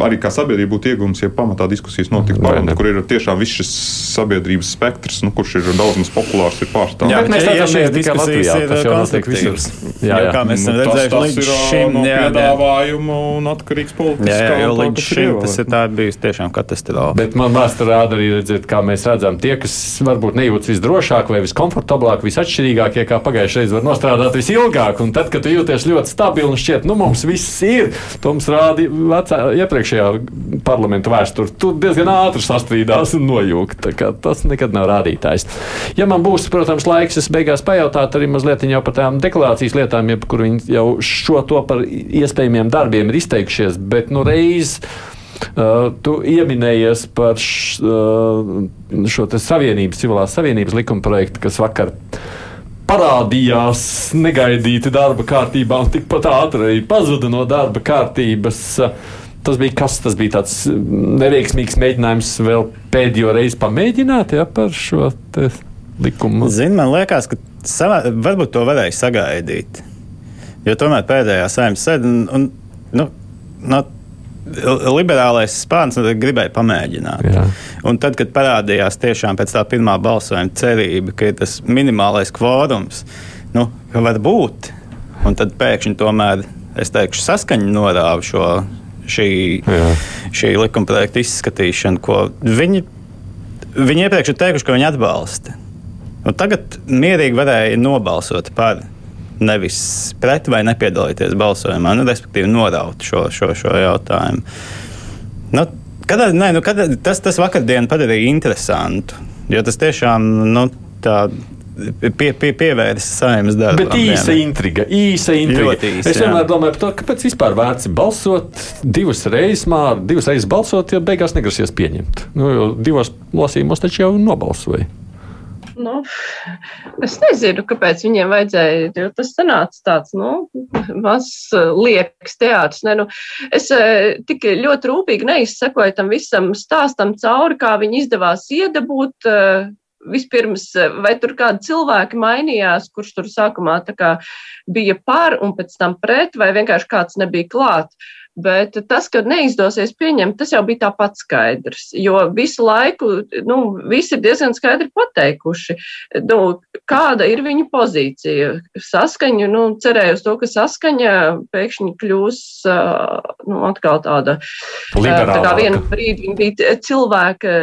arī kā sabiedrība būtu iegūms, ja pamatā diskusijas notiktu parlamentā, kur ir tiešām viss šis sabiedrības spektrs, nu, kurš ir daudz maz populārs, ir pārstāvts. Jā, mēs redzam, ka diskusijas ir notiek visur. Jā, jā. Kā mēs esam nu, redzējuši līdz šim no piedāvājumu un atkarīgs politiskā. Jā, jā, jo līdz šim tas ir tā bijis tiešām katastrofāli. Bet man vēsture rāda arī redzēt, kā mēs redzam, tie, kas varbūt nejūtas visdrošāk vai viskomfortablāk, visatšķirīgākie, kā pagājušajā reizē var nostrādāt visilgāk. Un tad, kad tu jūties ļoti stabili un šķiet, nu mums viss ir, to mums rāda iepriekš iepriekšējā parlamentu vēsturē, tur diezgan ātri sastrīdās un nojūgt. Tas nekad nav rādītājs. Ja man būs, protams, laiks, es beigās pajautāt arī mazliet par tām deklarācijas lietām, jeb kur viņi jau šo to par iespējamiem darbiem ir izteikušies, bet nu reiz. Uh, tu pieminējies par š, uh, šo savienības, civilās savienības likuma projektu, kas vakar parādījās negaidīti darba kārtībā un tikpat ātri pazuda no darba kārtības. Uh, Tas bija kas? Tas bija tāds mm, neveiksmīgs mēģinājums vēl pēdējo reizi pamēģināt ja, par šo likumu. Zini, man liekas, ka savā, varbūt to varēja sagaidīt. Jo tomēr pēdējā saimnes sēde, un, un nu, no, liberālais spārns nu, gribēja pamēģināt. Jā. Un tad, kad parādījās tiešām pēc tā pirmā balsojuma cerība, ka ir tas minimālais kvorums, nu, ka var būt, un tad pēkšņi tomēr, es teikšu, saskaņa norāva šo šī, Jā. šī likumprojekta izskatīšana, ko viņi, viņi iepriekš ir teikuši, ka viņi atbalsta. Un tagad mierīgi varēja nobalsot par nevis pret vai nepiedalīties balsojumā, nu, respektīvi noraut šo, šo, šo jautājumu. Nu, kad, nē, nu, kad, tas, tas vakardienu padarīja interesantu. Jo tas tiešām nu, tā pie, pie, pievērst saimnes darbam. Bet īsa jā. intriga, īsa intriga. Īsa, es vienmēr domāju par to, kāpēc vispār vērts balsot divas reizes, mār, divas reizes balsot, ja beigās negrasies pieņemt. Nu, divos lasījumos taču jau nobalsoja. Nu, es nezinu, kāpēc viņiem vajadzēja, jo tas sanāca tāds, nu, mazs liekas teātris. Ne, nu, es tik ļoti rūpīgi neizsakoju tam visam stāstam cauri, kā viņi izdevās iedabūt vispirms, vai tur kādi cilvēki mainījās, kurš tur sākumā bija par un pēc tam pret, vai vienkārši kāds nebija klāt. Bet tas, ka neizdosies pieņemt, tas jau bija tāpat skaidrs. Jo visu laiku nu, visi ir diezgan skaidri pateikuši, nu, kāda ir viņu pozīcija. Saskaņa, nu, cerēju uz to, ka saskaņa pēkšņi kļūs nu, atkal tāda. Liberālāka. Tā kā vienu brīdi viņa bija cilvēka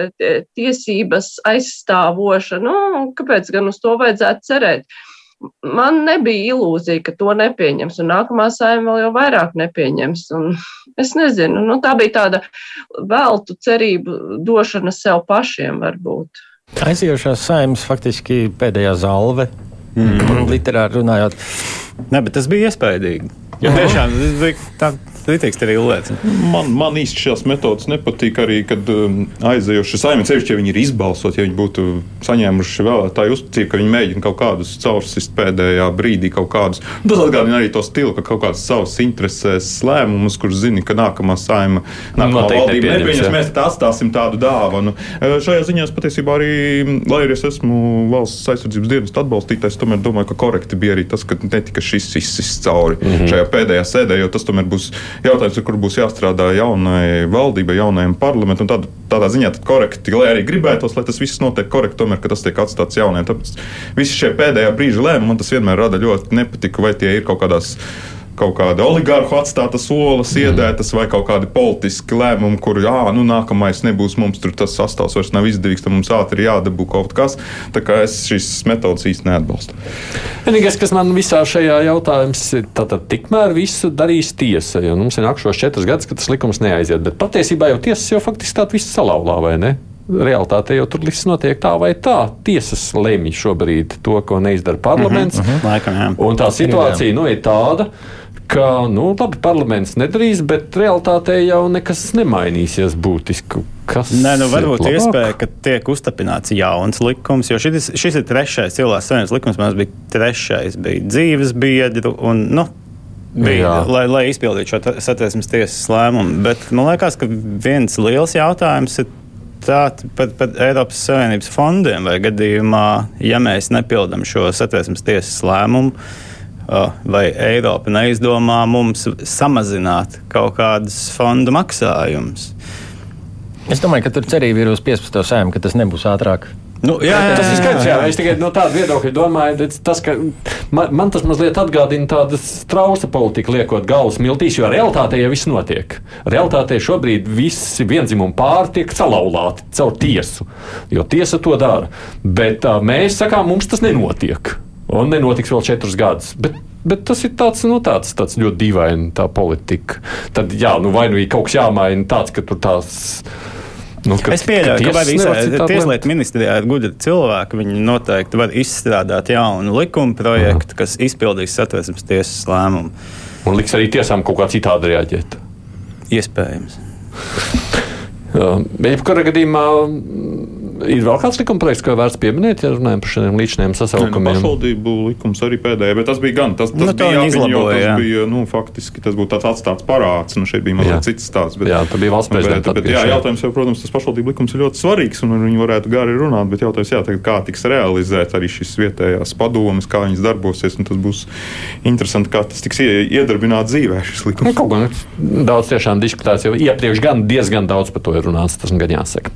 tiesības aizstāvoša. Nu, kāpēc gan uz to vajadzētu cerēt? Man nebija ilūzija, ka to nepieņems, un nākamā saima vēl jau vairāk nepieņems. Un es nezinu, nu, tā bija tāda veltu cerību došana sev pašiem varbūt. Aiziejušās saimas faktiski pēdējā zalve, mm. literāri runājot. Ne, bet tas bija iespaidīgi. Jo tiešām tas bija tā Kritīgs arī lietas. Man, man īsti šīs metodas nepatīk arī, kad um, aizējoši saimnieki, sevišķi, ja viņi ir izbalsot, ja viņi būtu saņēmuši vēlētāju uzticību, ka viņi mēģina kaut kādus caursist pēdējā brīdī kaut kādus. Tas atgādina arī to stilu, ka kaut kādas savas intereses lēmumus, kurš zina, ka nākamā saima, nākamā valdība nepieņems, mēs atstāsim tādu dāvanu. Šajā ziņā es patiesībā arī, lai arī es esmu valsts aizsardzības dienas atbalstītājs, tomēr domāju, ka korekti bija arī tas, ka netika šis izsists cauri mm -hmm. šajā pēdējā sēdē, jo tas tomēr būs jautājums, kur būs jāstrādā jaunai valdībai, jaunajam parlamentam. Tād, tādā ziņā korekti, lai arī gribētos, lai tas viss notiek korekti, tomēr tas tiek atstāts jaunajiem. Tāpēc visi šie pēdējā brīža lēmumi man tas vienmēr rada ļoti nepatiku, vai tie ir kaut kādās kaut kāda oligarhu atstāta solis, mm. iedētas vai kaut kādi politiski lēmumi, kur jā, nu, nākamais nebūs mums tur tas sastāvs vairs nav izdevīgs, tad mums ātri jādabū kaut kas. Tā kā es šīs metodas īsti neatbalstu. Vienīgais, kas man visā šajā jautājumā ir, tad tikmēr visu darīs tiesa, jo mums ir nākušos četrus gadus, ka tas likums neaiziet. Bet patiesībā jau tiesas jau faktiski tādu visu salauzā, vai ne? Realtāte jau tur viss notiek tā vai tā. Tiesas lemj šobrīd to, ko neizdara parlaments. Mm -hmm, mm -hmm. Laikam, un tā situācija nu, ir tāda, ka nu, labi, parlaments nedarīs, bet realitātē jau nekas nemainīsies būtiski. Kas Nē, nu, varbūt ir iespēja, ka tiek uztapināts jauns likums, jo šis, šis ir trešais cilvēks savienības likums. Man bija trešais, bija dzīves biedru un, nu, bija, Jā. lai, lai izpildītu šo satversmes tiesas lēmumu. Bet man liekas, ka viens liels jautājums ir tāds par, par Eiropas Savienības fondiem vai gadījumā, ja mēs nepildām šo satversmes tiesas lēmumu vai Eiropa neizdomā mums samazināt kaut kādus fondu maksājumus. Es domāju, ka tur cerība ir uz 15. sēmu, ka tas nebūs ātrāk. Nu, jā, jā, tas ir skaidrs. Jā, es tikai no tāda viedokļa domāju, tas, ka man, man tas mazliet atgādina tādu strausa politiku, liekot galvas miltīs, jo realitātē jau viss notiek. Realtātē šobrīd visi vienzimumu pāri tiek salauzti caur tiesu, jo tiesa to dara. Bet uh, mēs sakām, mums tas nenotiek un nenotiks vēl četrus gadus. Bet, bet tas ir tāds, nu, tāds, tāds ļoti dīvains politika. Tad, jā, nu, vai nu ir kaut kas jāmaina tāds, ka tur tās. Nu, ka, es pieļauju, ka, ka visā tieslietu ministrijā ir gudri cilvēki. Viņi noteikti var izstrādāt jaunu likuma projektu, Aha. kas izpildīs satversmes tiesas lēmumu. Un liks arī tiesām kaut kā citādi reaģēt. Iespējams. Jebkurā gadījumā ir vēl kāds likuma projekts, ko vērts pieminēt, ja runājam par šiem līdzinājumiem sasaukumiem? Nu, pašvaldību likums arī pēdējā, bet tas bija gan tas, tas nu, bija jāpieņem, tas jā. bija, nu, faktiski tas būtu tāds atstāts parāds, nu, šeit bija mazliet cits stāsts. Bet, jā, tur bija valsts prezidenta. Bet, bet, jā, jautājums jau, protams, tas pašvaldību likums ir ļoti svarīgs, un viņi varētu gari runāt, bet jautājums, jā, tagad, kā tiks realizēts arī šis vietējās padomas, kā viņas darbosies, un tas būs interesanti, kā tas tiks iedarbināts dzīvē, šis likums. Nu, kaut gan daudz tiešām diskutēts, jau iepriekš gan diezgan daudz par to ir runāts, tas gan jāsaka.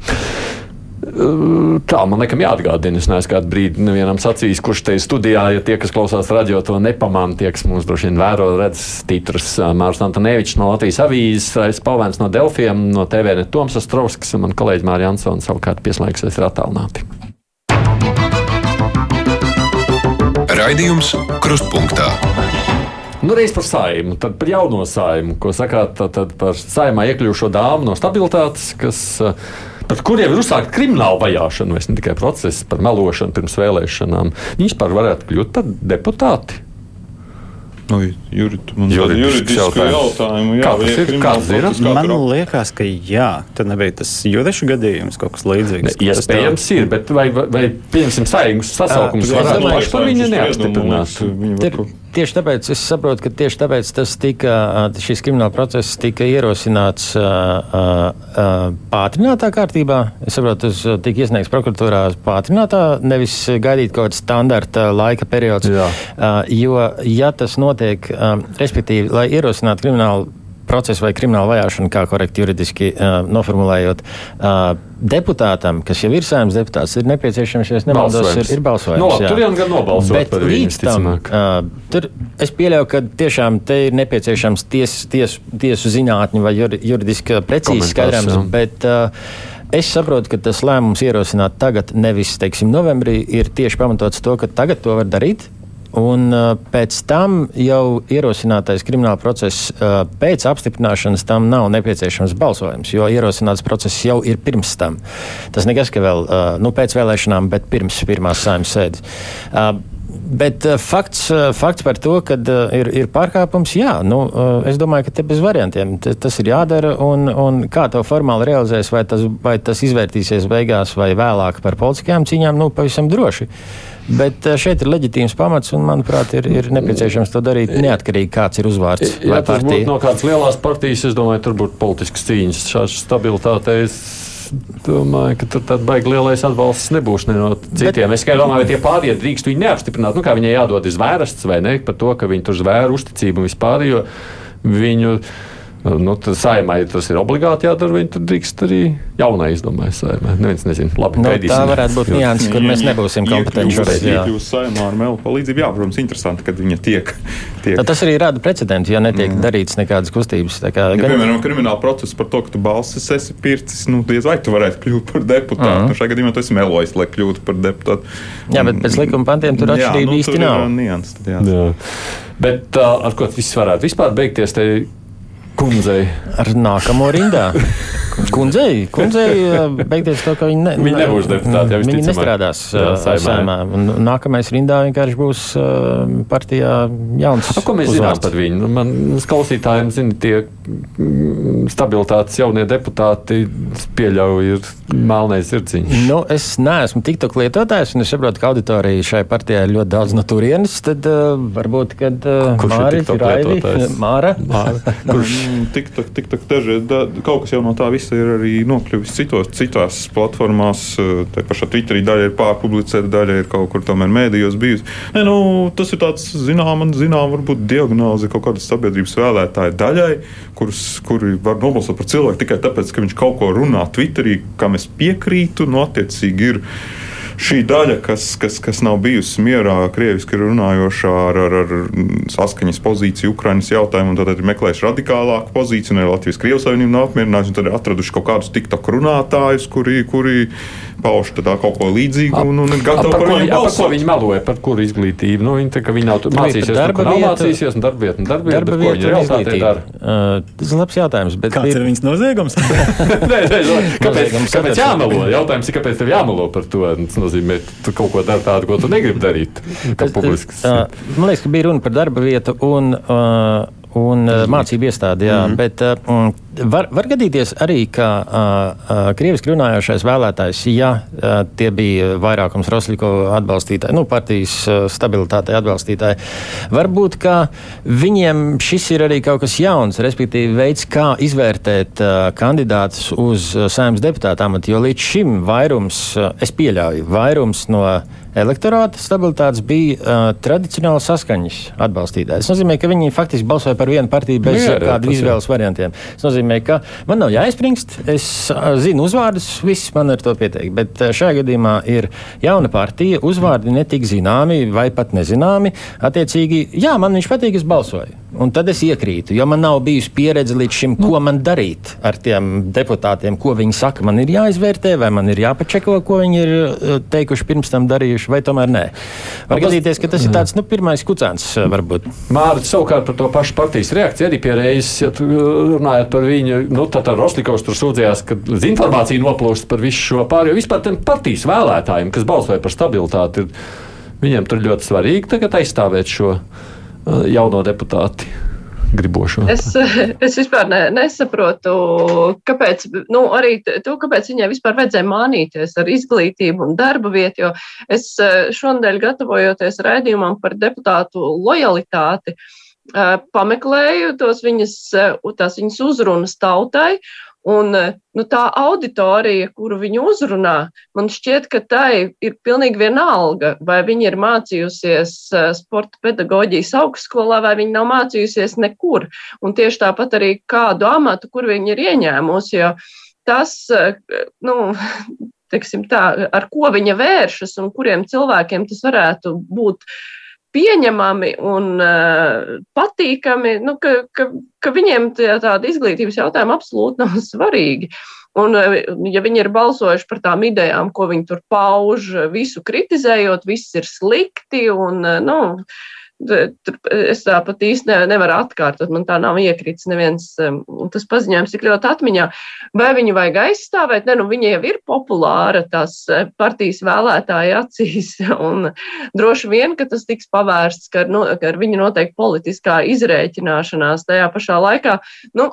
Tā man laikam jāatgādina. Es neesmu kādu brīdi nevienam sacījis, kurš te studijā, ja tie, kas klausās radio, to nepamanā, tie, kas mums droši vien vēro, redz titrus Mārs Antonevičs no Latvijas avīzes, Raisa Palvēns no Delfiem, no TVN Toms Astrovskis un man kolēģis Mārija Ansona savukārt pieslēgsies ir attālināti. Raidījums Krustpunktā. Nu, reiz par saimu, tad par jauno saimu, ko sakāt tad, par saimā iekļuvušo dāmu no stabilitātes, kas, par kuriem ir uzsākta krimināla vajāšana, ne tikai process par melošanu pirms vēlēšanām. Viņi vispār varētu kļūt par deputāti. Nu, juridisku jautājumu. jautājumu jā, kā tas ir? Kāds ir? Man liekas, ka jā, tad nebija tas juridišu gadījums, kaut kas līdzīgs. Ne, iespējams ir, bet vai, vai, vai pieņemsim saimnes sasaukums varētu paši par viņu neapstiprināt? Tieši tāpēc es saprotu, ka tieši tāpēc tika, šis krimināla process tika ierosināts pātrinātā kārtībā. Es saprotu, tas tika iesniegts prokuratūrā pātrinātā, nevis gaidīt kaut kādu standarta laika periodu. Jo, ja tas notiek, respektīvi, lai ierosinātu kriminālu procesu vai kriminālu vajāšanu, kā korekti juridiski uh, noformulējot, uh, deputātam, kas jau ir saimnes deputāts, ir nepieciešams, ja nemaldos, ir, ir balsojums. No, jā. tur jau gan nobalsot Bet par līdz tam, uh, tur es pieļauju, ka tiešām te ir nepieciešams ties, ties, tiesu zinātņu vai juridiski precīzi skaidrojums, bet uh, Es saprotu, ka tas lēmums ierosināt tagad, nevis, teiksim, novembrī, ir tieši pamatots to, ka tagad to var darīt. Un uh, pēc tam jau ierosinātais krimināla process, uh, pēc apstiprināšanas tam nav nepieciešams balsojums, jo ierosināts process jau ir pirms tam. Tas nekas, ka vēl uh, nu, pēc vēlēšanām, bet pirms pirmās saimnes sēdes. Uh, Bet uh, fakts, uh, fakts par to, ka uh, ir, ir pārkāpums, jā, nu, uh, es domāju, ka te bez variantiem T tas ir jādara. Un, un kā to formāli realizēs, vai tas, vai tas izvērtīsies beigās vai vēlāk par politiskajām cīņām, nu, pavisam droši. Bet uh, šeit ir leģitīms pamats, un, manuprāt, ir, ir nepieciešams to darīt neatkarīgi, kāds ir uzvārds. Ja tas būtu no kādas lielās partijas, es domāju, tur būtu politisks cīņas. Šāds stabilitātei domāju, ka tur tāds baigi lielais atbalsts nebūs ne no citiem. Bet, es tikai domāju, vai tie pārējie drīkst viņu neapstiprināt. Nu, kā viņai jādod zvērests vai ne par to, ka viņi tur zvēru uzticību vispār, jo viņu. Nu, tad saimai tas ir obligāti jādara. Viņi tur drīkst arī jaunai izdomājas saimai. Neviens nezina. Labi, nu, gaidīsim. tā varētu būt nianses, kur mēs nebūsim kompetenti. Iekļūst saimā ar melu palīdzību. Jā, protams, interesanti, kad viņa tiek. tiek. Tad tas arī rada precedentu, ja netiek mm. darīts nekādas kustības. Kā, ja, gan... Piemēram, krimināla procesa par to, ka tu balsis esi pircis, nu, diez vai tu varētu kļūt par deputātu. Mm. Nu, šajā gadījumā tu esi melojis, lai kļūtu par deputātu. Jā, bet pēc likuma pantiem tur atšķirība nu, īsti nav. Nians, tad, jā. Jā. Bet uh, ar ko tas viss varētu vispār beigties? Te kundzei. Ar nākamo rindā. Kundzei, kundzei beigties to, ka viņi, ne, viņi nebūs deputāti. Viņi nestrādās jā, saimā. Nākamais rindā vienkārši būs uh, partijā jauns. A, ko mēs uzvārds. zinām par viņu? Man klausītājiem zina tie stabilitātes jaunie deputāti pieļauj ir melnais zirdziņš. Nu, es neesmu tiktok lietotājs, un es saprotu, ka auditorija šai partijai ir ļoti daudz no turienes. Tad uh, varbūt, kad uh, Māris ir Raivi, Māra. Māra. Kurš tiktok, tiktok daži, da, kaut kas jau no tā visa ir arī nokļuvis citos, citās platformās. Eh, tā pašā Twitterī daļa ir pārpublicēta, daļa ir kaut kur tomēr mēdījos bijusi. Ne, nu, tas ir tāds zināms, zinām, varbūt diagnoze kaut kādas sabiedrības vēlētāju daļai, kurus, kuri var nobalsot par cilvēku tikai tāpēc, ka viņš kaut ko runā Twitterī, kam es piekrītu. Nu, attiecīgi ir šī daļa, kas, kas, kas nav bijusi mierā, krieviski runājošā ar, ar, ar saskaņas pozīciju Ukraiņas jautājumu, tad ir meklējuši radikālāku pozīciju, un Latvijas Krievijas Savienība nav apmierinājusi, un tad ir atraduši kaut kādus tiktok runātājus, kuri, kuri pauž kaut ko līdzīgu un, un ir gatavi par, par viņu. Par ko viņi meloja, par kuru izglītību? Nu, viņi, tā, viņi nav tur mācījušies, darba vieta, mācījušies, un darba vieta, un darba vieta, darba vieta, vieta un izglītība. Uh, tas ir labs jautājums. Kāds ir, ir viņas noziegums? nē, nē, kāpēc, kāpēc jāmelo? Jautājums ir, kāpēc tev jāmelo par to? Nozīmē, tu kaut ko dari tādu, ko tu negribi darīt. Uh, man liekas, ka bija runa par darba vietu un un mācību iestādi. Jā, mm -hmm. Bet var, var gadīties arī, ka uh, uh, krieviski runājošais vēlētājs, ja uh, tie bija vairākums Rosliko atbalstītāji, nu, partijas uh, stabilitātei atbalstītāji, varbūt viņiem šis ir arī kaut kas jauns, respektīvi veids, kā izvērtēt uh, kandidātus uz uh, saimnes deputātu amatu, jo līdz šim vairums, uh, es pieļauju, vairums no elektorāta stabilitātes bija uh, tradicionāli saskaņas atbalstītāji. Tas nozīmē, ka viņi faktiski balsoja par vienu partiju bez nu kādu izvēles variantiem. Tas nozīmē, ka man nav jāizpringst, es uh, zinu uzvārdus, viss man ar to pietiek. Bet uh, šajā gadījumā ir jauna partija, uzvārdi netik zināmi vai pat nezināmi. Attiecīgi, jā, man viņš patīk, es balsoju. Un tad es iekrītu, jo man nav bijusi pieredze līdz šim, ko man darīt ar tiem deputātiem, ko viņi saka. Man ir jāizvērtē, vai man ir jāpačeko, ko viņi ir eh, teikuši pirms tam darījuši, vai tomēr nē. Var gadīties, ka tas ir tāds nu, pirmais kucēns, eh, varbūt. Mārcis savukārt par to pašu partijas reakciju arī pie reizes, ja tu runājat par viņu, nu tad ar Roslikovs tur sūdzējās, ka informācija noplūst par visu šo pārējo. Vispār tiem partijas vēlētājiem, kas balsoja par stabilitāti, viņiem tur ļoti svarīgi tagad aizstāvēt šo jauno deputāti. Gribošo. Es, es vispār ne, nesaprotu, kāpēc, nu, arī to, kāpēc viņai vispār vajadzēja mānīties ar izglītību un darba vietu, jo es šonadēļ gatavojoties raidījumam par deputātu lojalitāti, pameklēju tos viņas, tās viņas uzrunas tautai, Un eh, nu, tā auditorija, kuru viņa uzrunā, man šķiet, ka tai ir pilnīgi vienalga, vai viņa ir mācījusies eh, sporta pedagoģijas augstskolā, vai viņa nav mācījusies nekur. Un tieši tāpat arī kādu amatu, kur viņa ir ieņēmusi, jo tas, eh, nu, teiksim tā, ar ko viņa vēršas un kuriem cilvēkiem tas varētu būt pieņemami un uh, patīkami, nu, ka, ka, ka viņiem tāda izglītības jautājuma absolūti nav svarīgi. Un, uh, ja viņi ir balsojuši par tām idejām, ko viņi tur pauž, visu kritizējot, viss ir slikti un, uh, nu, Es tā pat īsti ne, nevaru atkārtot, man tā nav iekritis neviens um, tas paziņojums tik ļoti atmiņā. Vai viņu vajag aizstāvēt? Ne, nu, viņa jau ir populāra tās eh, partijas vēlētāja acīs, un droši vien, ka tas tiks pavērsts, ka no, ka ar viņu noteikti politiskā izrēķināšanās tajā pašā laikā. Nu,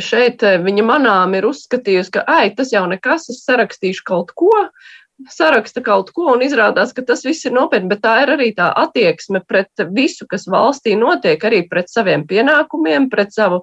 Šeit eh, viņa manām ir uzskatījusi, ka, ai, tas jau nekas, es sarakstīšu kaut ko, saraksta kaut ko un izrādās, ka tas viss ir nopietni, bet tā ir arī tā attieksme pret visu, kas valstī notiek, arī pret saviem pienākumiem, pret savu,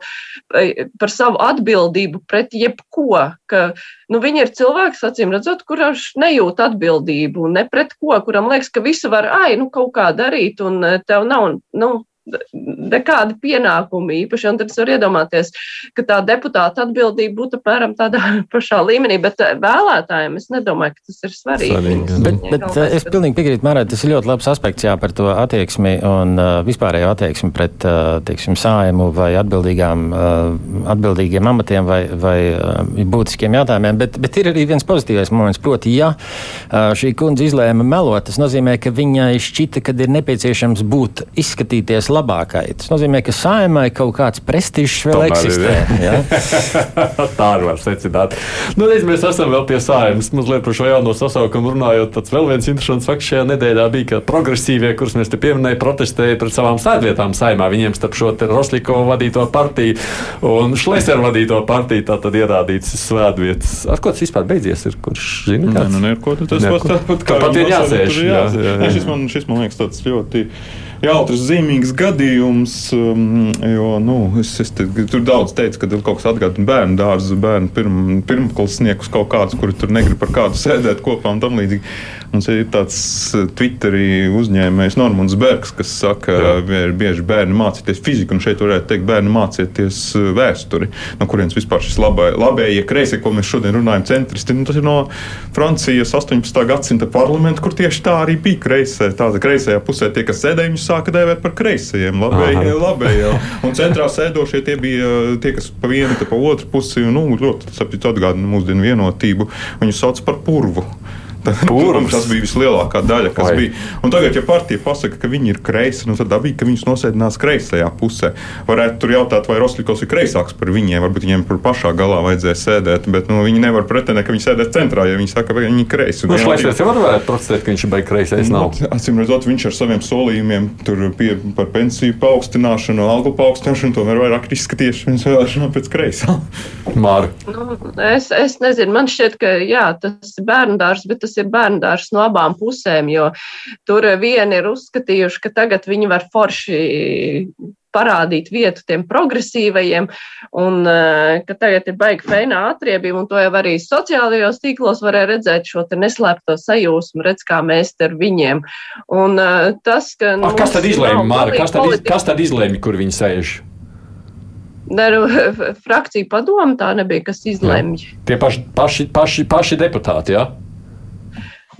eh, par savu atbildību pret jebko, ka, nu, viņi ir cilvēks, acīm redzot, kurš nejūt atbildību, ne pret ko, kuram liekas, ka visu var, ai, nu, kaut kā darīt, un eh, tev nav, nu, nekādi pienākumi īpaši. Un tad es varu iedomāties, ka tā deputāta atbildība būtu apmēram tādā pašā līmenī, bet eh, vēlētājiem es nedomāju, ka tas ir svarīgi. svarīgi bet, bet eh, es pilnīgi piekrītu Marai, tas ir ļoti labs aspekts jā, par to attieksmi un uh, vispārējo attieksmi pret, uh, teiksim, sājumu vai atbildīgām, uh, atbildīgiem amatiem vai, vai uh, būtiskiem jautājumiem, bet, bet ir arī viens pozitīvais moments, proti, ja uh, šī kundze izlēma melot, tas nozīmē, ka viņai šķita, ka ir nepieciešams būt izskatīties labākai. Tas nozīmē, ka saimai kaut kāds prestižs vēl Tomēr eksistē. Ja? Tā var secināt. Nu, reiz mēs esam vēl pie saimas. Mazliet par šo jauno sasaukumu runājot. Tas vēl viens interesants fakts šajā nedēļā bija, ka progresīvie, kurus mēs te pieminējām, protestēja pret savām sēdvietām saimā. Viņiem starp šo Roslikovu vadīto partiju un Šleseru vadīto partiju tātad ierādīts svētvietas. Ar ko tas vispār beidzies? Ir, kurš zina? Nē, nu, neko, tas pats tāpat kā pat ir jāsēž. Jā, jā, jā. Šis, man, šis man liekas tāds ļoti jautrs, zīmīgs gadījums. Um, jo, nu, es, es te, tur daudz teicu, ka kaut kas atgādina bērnu dārzu, bērnu pirm, pirmklasniekus kaut kādus, kuri tur negrib par kādu sēdēt kopā un tam līdzīgi. Mums ir tāds uh, Twitterī uzņēmējs Normons Bergs, kas saka, ka bieži bērni mācīties fiziku, un šeit varētu teikt, bērni mācieties uh, vēsturi, no kurienes vispār šis labējie kreisie, ko mēs šodien runājam, centristi. Nu, tas ir no Francijas 18. gadsimta parlamenta, kur tieši tā arī bija kreisē. Tāda kreisajā pusē tie, kas sēdēja, viņus sāka dēvēt par kreisajiem, labējie, labējie. Un centrā sēdošie tie bija tie, kas pa vienu, pa otru pusi, nu, ļoti atgādina mūsdienu vienotību. Viņus sauc par purvu. Protams, tas bija vislielākā daļa, kas Vai. bija. Un tagad, ja partija pasaka, ka viņi ir kreisi, nu tad dabīgi, ka viņus nosēdinās kreisajā pusē. Varētu tur jautāt, vai Rostovs ir kreisāks par viņiem, varbūt viņiem par pašā galā vajadzēja sēdēt, bet nu, viņi nevar pretendēt, ka viņi sēdēs centrā, ja viņi saka, ka viņi ir kreisi. Nu, Šlaisers jau varētu protestēt, ka viņš ir kreisais. Nu, acīm redzot, viņš ar saviem solījumiem pie, par pensiju paaugstināšanu, algu paaugstināšanu tomēr vairāk izskaties viņas vēlēšanām pēc kreisā. Māra. Nu, es, es nezinu, man šķiet, ka jā, tas ir bērnu dārs, bet tas tas ir bērndārs no abām pusēm, jo tur vieni ir uzskatījuši, ka tagad viņi var forši parādīt vietu tiem progresīvajiem, un uh, ka tagad ir baigi feinā atriebība, un to jau arī sociālajos tīklos varēja redzēt šo te neslēpto sajūsmu, redz, kā mēs ar viņiem. Un uh, tas, ka. Nu, A, kas tad izlēma, Māra? Kas tad, iz, kas tad izlēma, kur viņi sēž? Daru, frakcija padomu tā nebija, kas izlemj. Tie paši, paši, paši, paši deputāti, jā? Ja?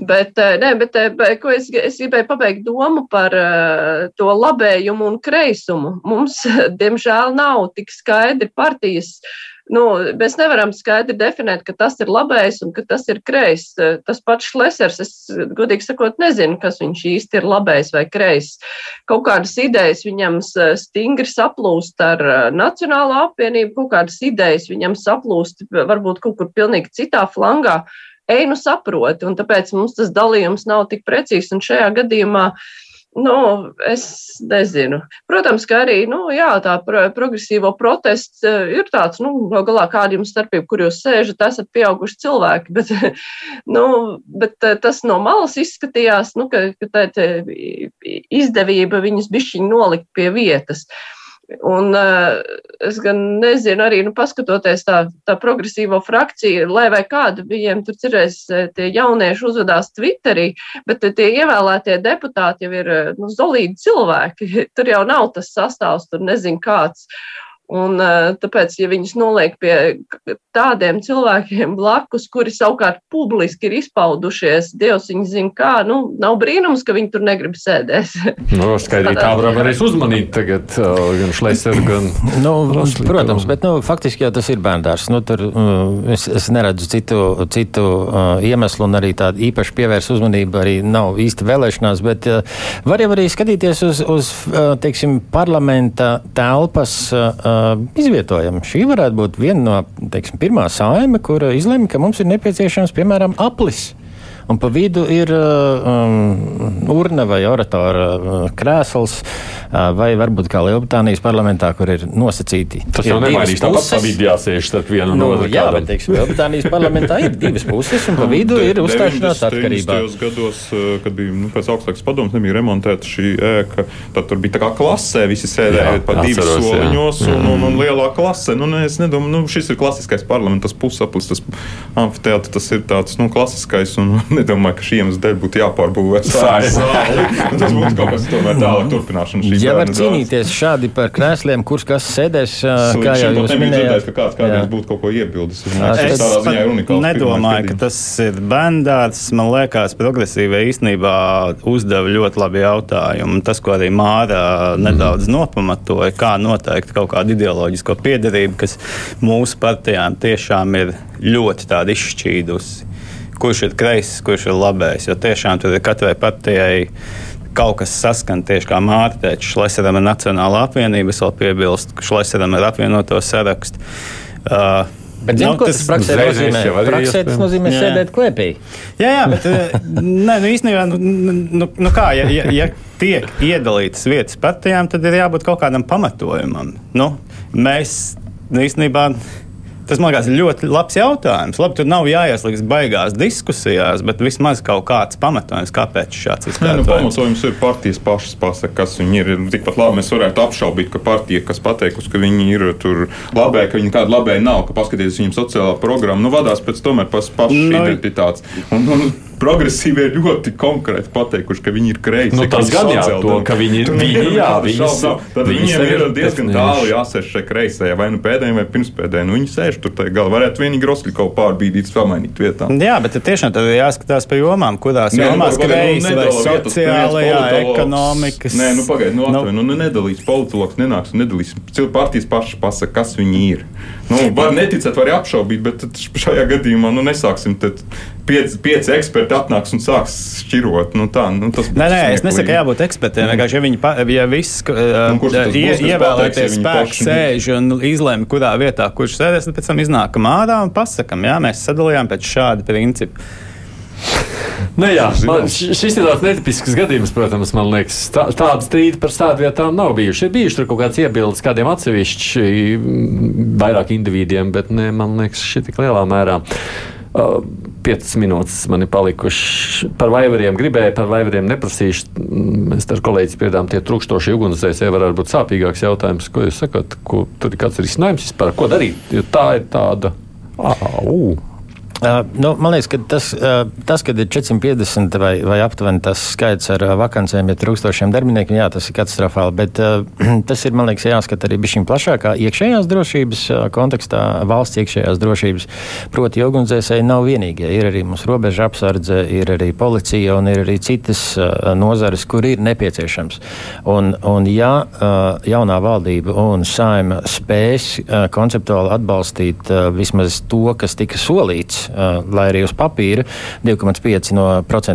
Bet, ne, bet, bet ko es, es gribēju pabeigt domu par uh, to labējumu un kreisumu. Mums, diemžēl, nav tik skaidri partijas uh, nu, mēs nevaram skaidri definēt, ka tas ir labais un ka tas ir kreis. Tas pats Šlesers, es godīgi sakot, nezinu, kas viņš īsti ir labais vai kreis. Kaut kādas idejas viņam stingri saplūst ar Nacionālo apvienību, kaut kādas idejas viņam saplūst varbūt kaut kur pilnīgi citā flangā. Ej, nu saproti, un tāpēc mums tas dalījums nav tik precīzs. Un šajā gadījumā Nu, es nezinu. Protams, ka arī nu, jā, tā pro progresīvo protests eh, ir tāds, nu, no galā kāda jums starpība, kur jūs sēžat, esat pieauguši cilvēki, bet, nu, bet eh, tas no malas izskatījās, nu, ka, ka tā izdevība viņus bišķiņi nolikt pie vietas. Uh, Un uh, es gan nezinu, arī nu, paskatoties tā, tā progresīvo frakciju, lai vai kāda viņiem tur cerēs, eh, tie jaunieši uzvedās Twitterī, bet tie ievēlētie deputāti jau ir nu, zolīdi cilvēki. Tur jau nav tas sastāvs, tur nezinu kāds. Un, tāpēc, ja viņus noliek pie tādiem cilvēkiem blakus, kuri savukārt publiski ir izpaudušies, Dievs viņu zina, kā, nu, nav brīnums, ka viņi tur negrib sēdēt. Nu, skaidri, tā arī uzmanīt tagad, gan Šleiseru, gan. Nu, protams, bet, nu, faktiski jau tas ir bērndārs. Nu, tur es, es neredzu citu, citu uh, iemeslu un arī tādu īpaši pievērs uzmanību arī nav īsti vēlēšanās, bet uh, var jau arī skatīties uz, uz uh, teiksim, parlamenta telpas. Uh, izvietojam. Šī varētu būt viena no teiksim, pirmā saime, kur izlemj, ka mums ir nepieciešams piemēram aplis un pa vidu ir uh, um, urna vai oratora uh, krēsls, uh, vai varbūt kā Lielbritānijas parlamentā, kur ir nosacīti. Tas jau nemainīs, tāpat pa vidu jāsēž starp vienu nu, un otru. Jā, bet, teiksim, Lielbritānijas parlamentā ir divas puses, un pa vidu ir uzstāšanās atkarībā. gados, uh, kad bija nu, pēc augstākas padomas, nebija remontēta šī ēka, tad tur bija tā kā klasē, visi sēdēja pa divas soliņos un, un, un lielā klasē. Nu, ne, es nedomāju, nu, šis ir klasiskais parlaments, tas pusaplis, tas amfiteātris, tas ir tāds, nu, klasiskais un nedomāju, ka šī iemesla dēļ būtu jāpārbūvē sāļu zāli. Tas būtu kaut kas tomēr tālāk turpināšana. Ja var cīnīties šādi par krēsliem, kurš kas sēdēs, kā jau jūs minējāt, ka kāds kādreiz būtu kaut ko iebildes. Es nedomāju, ka tas ir bendāts. Man liekas, progresīvai īstenībā uzdeva ļoti labi jautājumu. Tas, ko arī Māra nedaudz nopamatoja, kā noteikt kaut kādu ideoloģisko piedarību, kas mūsu partijām tiešām ir ļoti izšķīdusi kurš ir kreiss, kurš ir labējs. Jo tiešām tur ir katrai partijai kaut kas saskan tieši kā Mārtiņš. Šleseram ir Nacionāla apvienība, es vēl piebilstu, ka Šleseram ir apvienoto sarakstu. Uh, Bet, zin, nu, ko tas praksē nozīmē? Praksē tas nozīmē jā. sēdēt klēpī. Jā, jā, bet uh, nē, nu, īstenībā, nu, nu, nu kā, ja, ja, ja tiek iedalītas vietas partijām, tad ir jābūt kaut kādam pamatojumam. Nu, mēs nu, īstenībā Tas man liekas ļoti labs jautājums. Labi, tur nav jāieslīgst baigās diskusijās, bet vismaz kaut kāds pamatojums, kāpēc šāds ir. Nu, pamatojums ir partijas pašas pasaka, kas viņi ir. Tikpat labi mēs varētu apšaubīt, ka partija, kas pateikusi, ka viņi ir tur labē, ka viņi tāda labē nav, ka paskatieties viņiem sociālā programma, nu vadās pēc tomēr pas pašas no. Nu, identitātes. Un, un, progresīvie ļoti konkrēti pateikuši, ka viņi ir kreisi. Nu, tas gan jā, to, ka viņi ir. Viņi, jā, viņas, tad viņiem ir diezgan tālu jāsēž šeit kreisajā, vai nu pēdējiem, vai pirmspēdējiem. Nu, viņi sēž tur tajā galā. Varētu vienīgi Roskļu pārbīdīt, pamainīt vietā. Jā, bet tiešām tad jāskatās pa jomām, kurās Nē, nu, jomās nu, kreisi vai sociālajā, ekonomikas. Nē, nu pagaidi, nu, atveju, nu, nu nedalīs politologs, nenāks un nedalīs. Partijas pašas pasaka, kas viņi ir. Nu, var neticēt, var apšaubīt, bet šajā gadījumā nu, nesāksim. Pieci, pieci eksperti atnāks un sāks šķirot. Nu, tā, nu, tas nē, nē, es nesaku, ka jābūt ekspertiem. Mm. Vienkārši, ja viņi, pa, ja viss uh, nu, ie, ievēlēties spēks sēž un izlēma, kurā vietā kurš sēdēs, tad pēc tam iznākam ārā un pasakam, jā, mēs sadalījām pēc šāda principa. Nu, jā, man, šis ir tāds netipisks gadījums, protams, man liekas. Tā, tāda strīda par stāvvietām nav bijuši. Ir bijuši tur kaut kāds iebildes kādiem atsevišķi vairāk individiem, bet ne, man liekas, šī tik lielā mērā. Uh, Piecas minūtes man ir palikušas par vaivariem. Gribēju par vaivariem neprasīšu. Mēs ar kolēģi spriedām, tie trūkstošie ugunsdzēsēji varētu būt sāpīgāks jautājums. Ko jūs sakat? Ko, tur ir kāds risinājums vispār? Ko darīt? Jo tā ir tāda. Au. Uh, nu, man liekas, ka tas, uh, tas kad ir 450 vai, vai aptuveni tas skaits ar uh, vakancēm, ja trūkstošiem darbiniekiem, jā, tas ir katastrofāli. Bet uh, tas ir, man liekas, jāskata arī bišķiņ plašākā iekšējās drošības uh, kontekstā, valsts iekšējās drošības. Proti, ugunsdzēsēji nav vienīgie. Ir arī mums robeža apsardze, ir arī policija un ir arī citas uh, nozares, kur ir nepieciešams. Un, un ja uh, jaunā valdība un saima spēs uh, konceptuāli atbalstīt uh, vismaz to, kas tika solīts, Uh, lai arī uz papīra 2,5% no,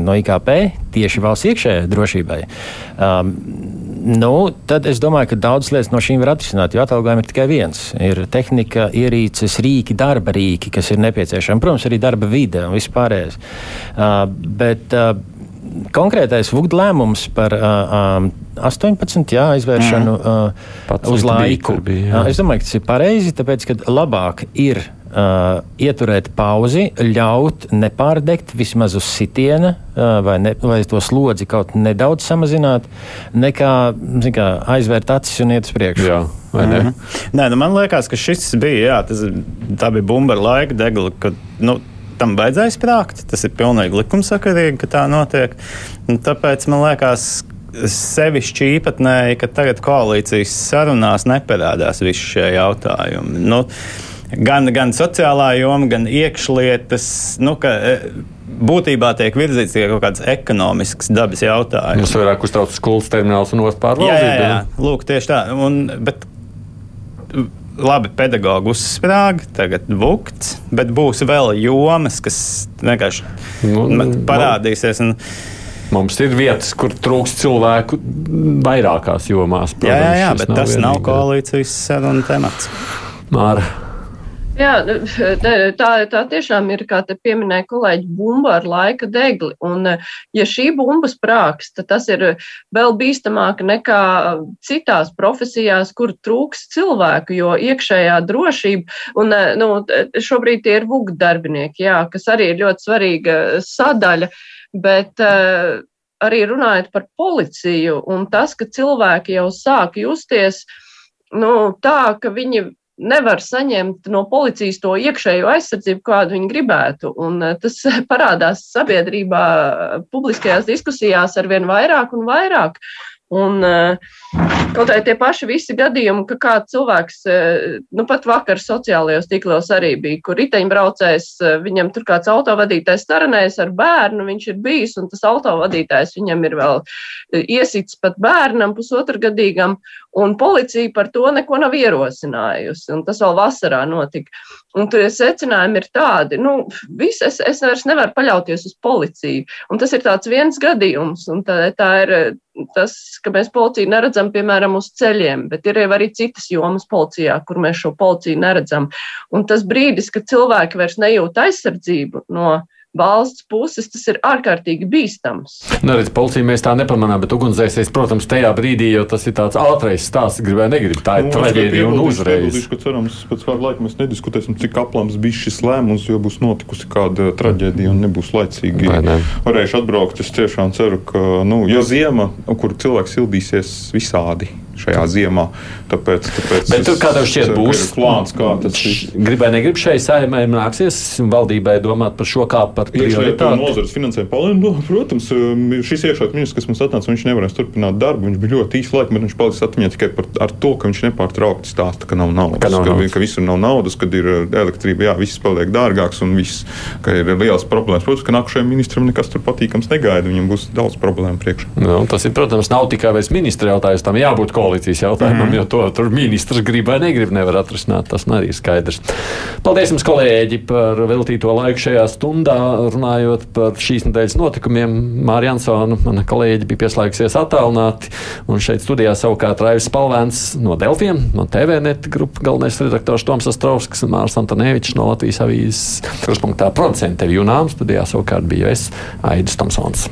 no IKP tieši valsts iekšējai drošībai. Um, nu, tad es domāju, ka daudzas lietas no šīm var atrisināt, jo atalgojumi ir tikai viens. Ir tehnika, ierīces, rīki, darba rīki, kas ir nepieciešami. Protams, arī darba vide un viss pārējais. Uh, bet, uh, konkrētais VUGD lēmums par uh, 18 jā, aizvēršanu uh, uz laiku. Bija, jā. es domāju, ka tas ir pareizi, tāpēc, ka labāk ir uh, ieturēt pauzi, ļaut nepārdegt vismaz uz sitiena uh, vai, ne, vai to slodzi kaut nedaudz samazināt, nekā kā, aizvērt acis un iet uz priekšu. Jā. Mm -hmm. Nē, nu man liekas, ka šis bija, jā, tas, tā bija bumba ar laika degli, kad, nu, tam vajadzēja sprākt. Tas ir pilnīgi likumsakarīgi, ka tā notiek. Un tāpēc man liekas, sevišķi īpatnēji, ka tagad koalīcijas sarunās neparādās visi šie jautājumi. Nu, gan, gan sociālā joma, gan iekšlietas. Nu, ka, e, Būtībā tiek virzīts tikai kaut kāds ekonomisks dabas jautājums. Mums vairāk uztrauc skolas termināls un ostas pārvaldība. Jā, jā, jā, lūk, tieši tā. Un, bet, labi, pedagoģi uzsprāga, tagad vukts, bet būs vēl jomas, kas vienkārši nu, parādīsies. Un, Mums ir vietas, kur trūks cilvēku vairākās jomās. Protams, jā, jā, jā bet nav tas vienīgi. nav koalīcijas saruna temats. Māra. Jā, nu, tā, tā tiešām ir, kā te pieminēja kolēģi, bumba ar laika degli. Un, ja šī bumba sprāks, tad tas ir vēl bīstamāk nekā citās profesijās, kur trūks cilvēku, jo iekšējā drošība, un nu, šobrīd tie ir vug darbinieki, jā, kas arī ir ļoti svarīga sadaļa, bet arī runājot par policiju un tas, ka cilvēki jau sāk justies, nu, tā, ka viņi nevar saņemt no policijas to iekšējo aizsardzību, kādu viņi gribētu. Un eh, tas parādās sabiedrībā, publiskajās diskusijās ar vien vairāk un vairāk. Un eh, kaut arī tie paši visi gadījumi, ka kāds cilvēks, eh, nu pat vakar sociālajos tīklos arī bija, kur riteņbraucējs, eh, viņam tur kāds autovadītājs staranējas ar bērnu, viņš ir bijis, un tas autovadītājs viņam ir vēl iesits pat bērnam, pusotrgadīgam, un policija par to neko nav ierosinājusi, un tas vēl vasarā notika. Un tur secinājumi ir tādi, nu, viss, es, es vairs nevaru paļauties uz policiju, un tas ir tāds viens gadījums, un tā, tā ir tas, ka mēs policiju neredzam, piemēram, uz ceļiem, bet ir arī citas jomas policijā, kur mēs šo policiju neredzam. Un tas brīdis, kad cilvēki vairs nejūt aizsardzību no valsts puses tas ir ārkārtīgi bīstams. Nu, redz, policija mēs tā nepamanām, bet ugunsdzēsējs, protams, tajā brīdī jau tas ir tāds ātrais stāsts, gribēja negrib. Tā ir nu, traģēdija un uzreiz. Es ka cerams, pēc kāda laika mēs nediskutēsim, cik aplams bija šis lēmums, jo būs notikusi kāda traģēdija un nebūs laicīgi ne. varējuši atbraukt. Es tiešām ceru, ka, nu, ja ziema, kur cilvēks sildīsies visādi šajā ziemā. Tāpēc, tāpēc Bet tur kādam šķiet būs plāns, kā tas ir. Gribēju, negrib šai saimai nāksies valdībai domāt par šo kā par prioritāti. Nozares finansējumu palielinu, protams, um, šis iekšējais ministrs, kas mums atnāca, viņš nevarēs turpināt darbu. Viņš bija ļoti īsts laiks, bet viņš paliks atmiņā tikai par, ar to, ka viņš nepārtraukti stāsta, ka nav naudas, ka, nav ka, naudas. ka visur nav naudas, kad ir uh, elektrība, jā, viss paliek dārgāks un viss, ka ir liels problēmas. Protams, ka nākamajam ministram nekas tur patīkams negaida, viņam būs daudz problēmu priekšā. Nu, tas ir, protams, nav tikai ministra jautājums, tam jābūt kaut koalīcijas jautājumam, mm jo to tur ministrs grib vai negrib, nevar atrisināt. Tas arī ir skaidrs. Paldies jums, kolēģi, par veltīto laiku šajā stundā, runājot par šīs nedēļas notikumiem. Mārija Ansona, mana kolēģi, bija pieslēgusies attālināti, un šeit studijā savukārt Raivis Palvēns no Delfiem, no TVNet grupas galvenais redaktors Toms Astrovskis un Mārs Antonevičs no Latvijas avīzes kruspunktā producente Junām. Studijā savukārt biju es, Aidis Tomsons.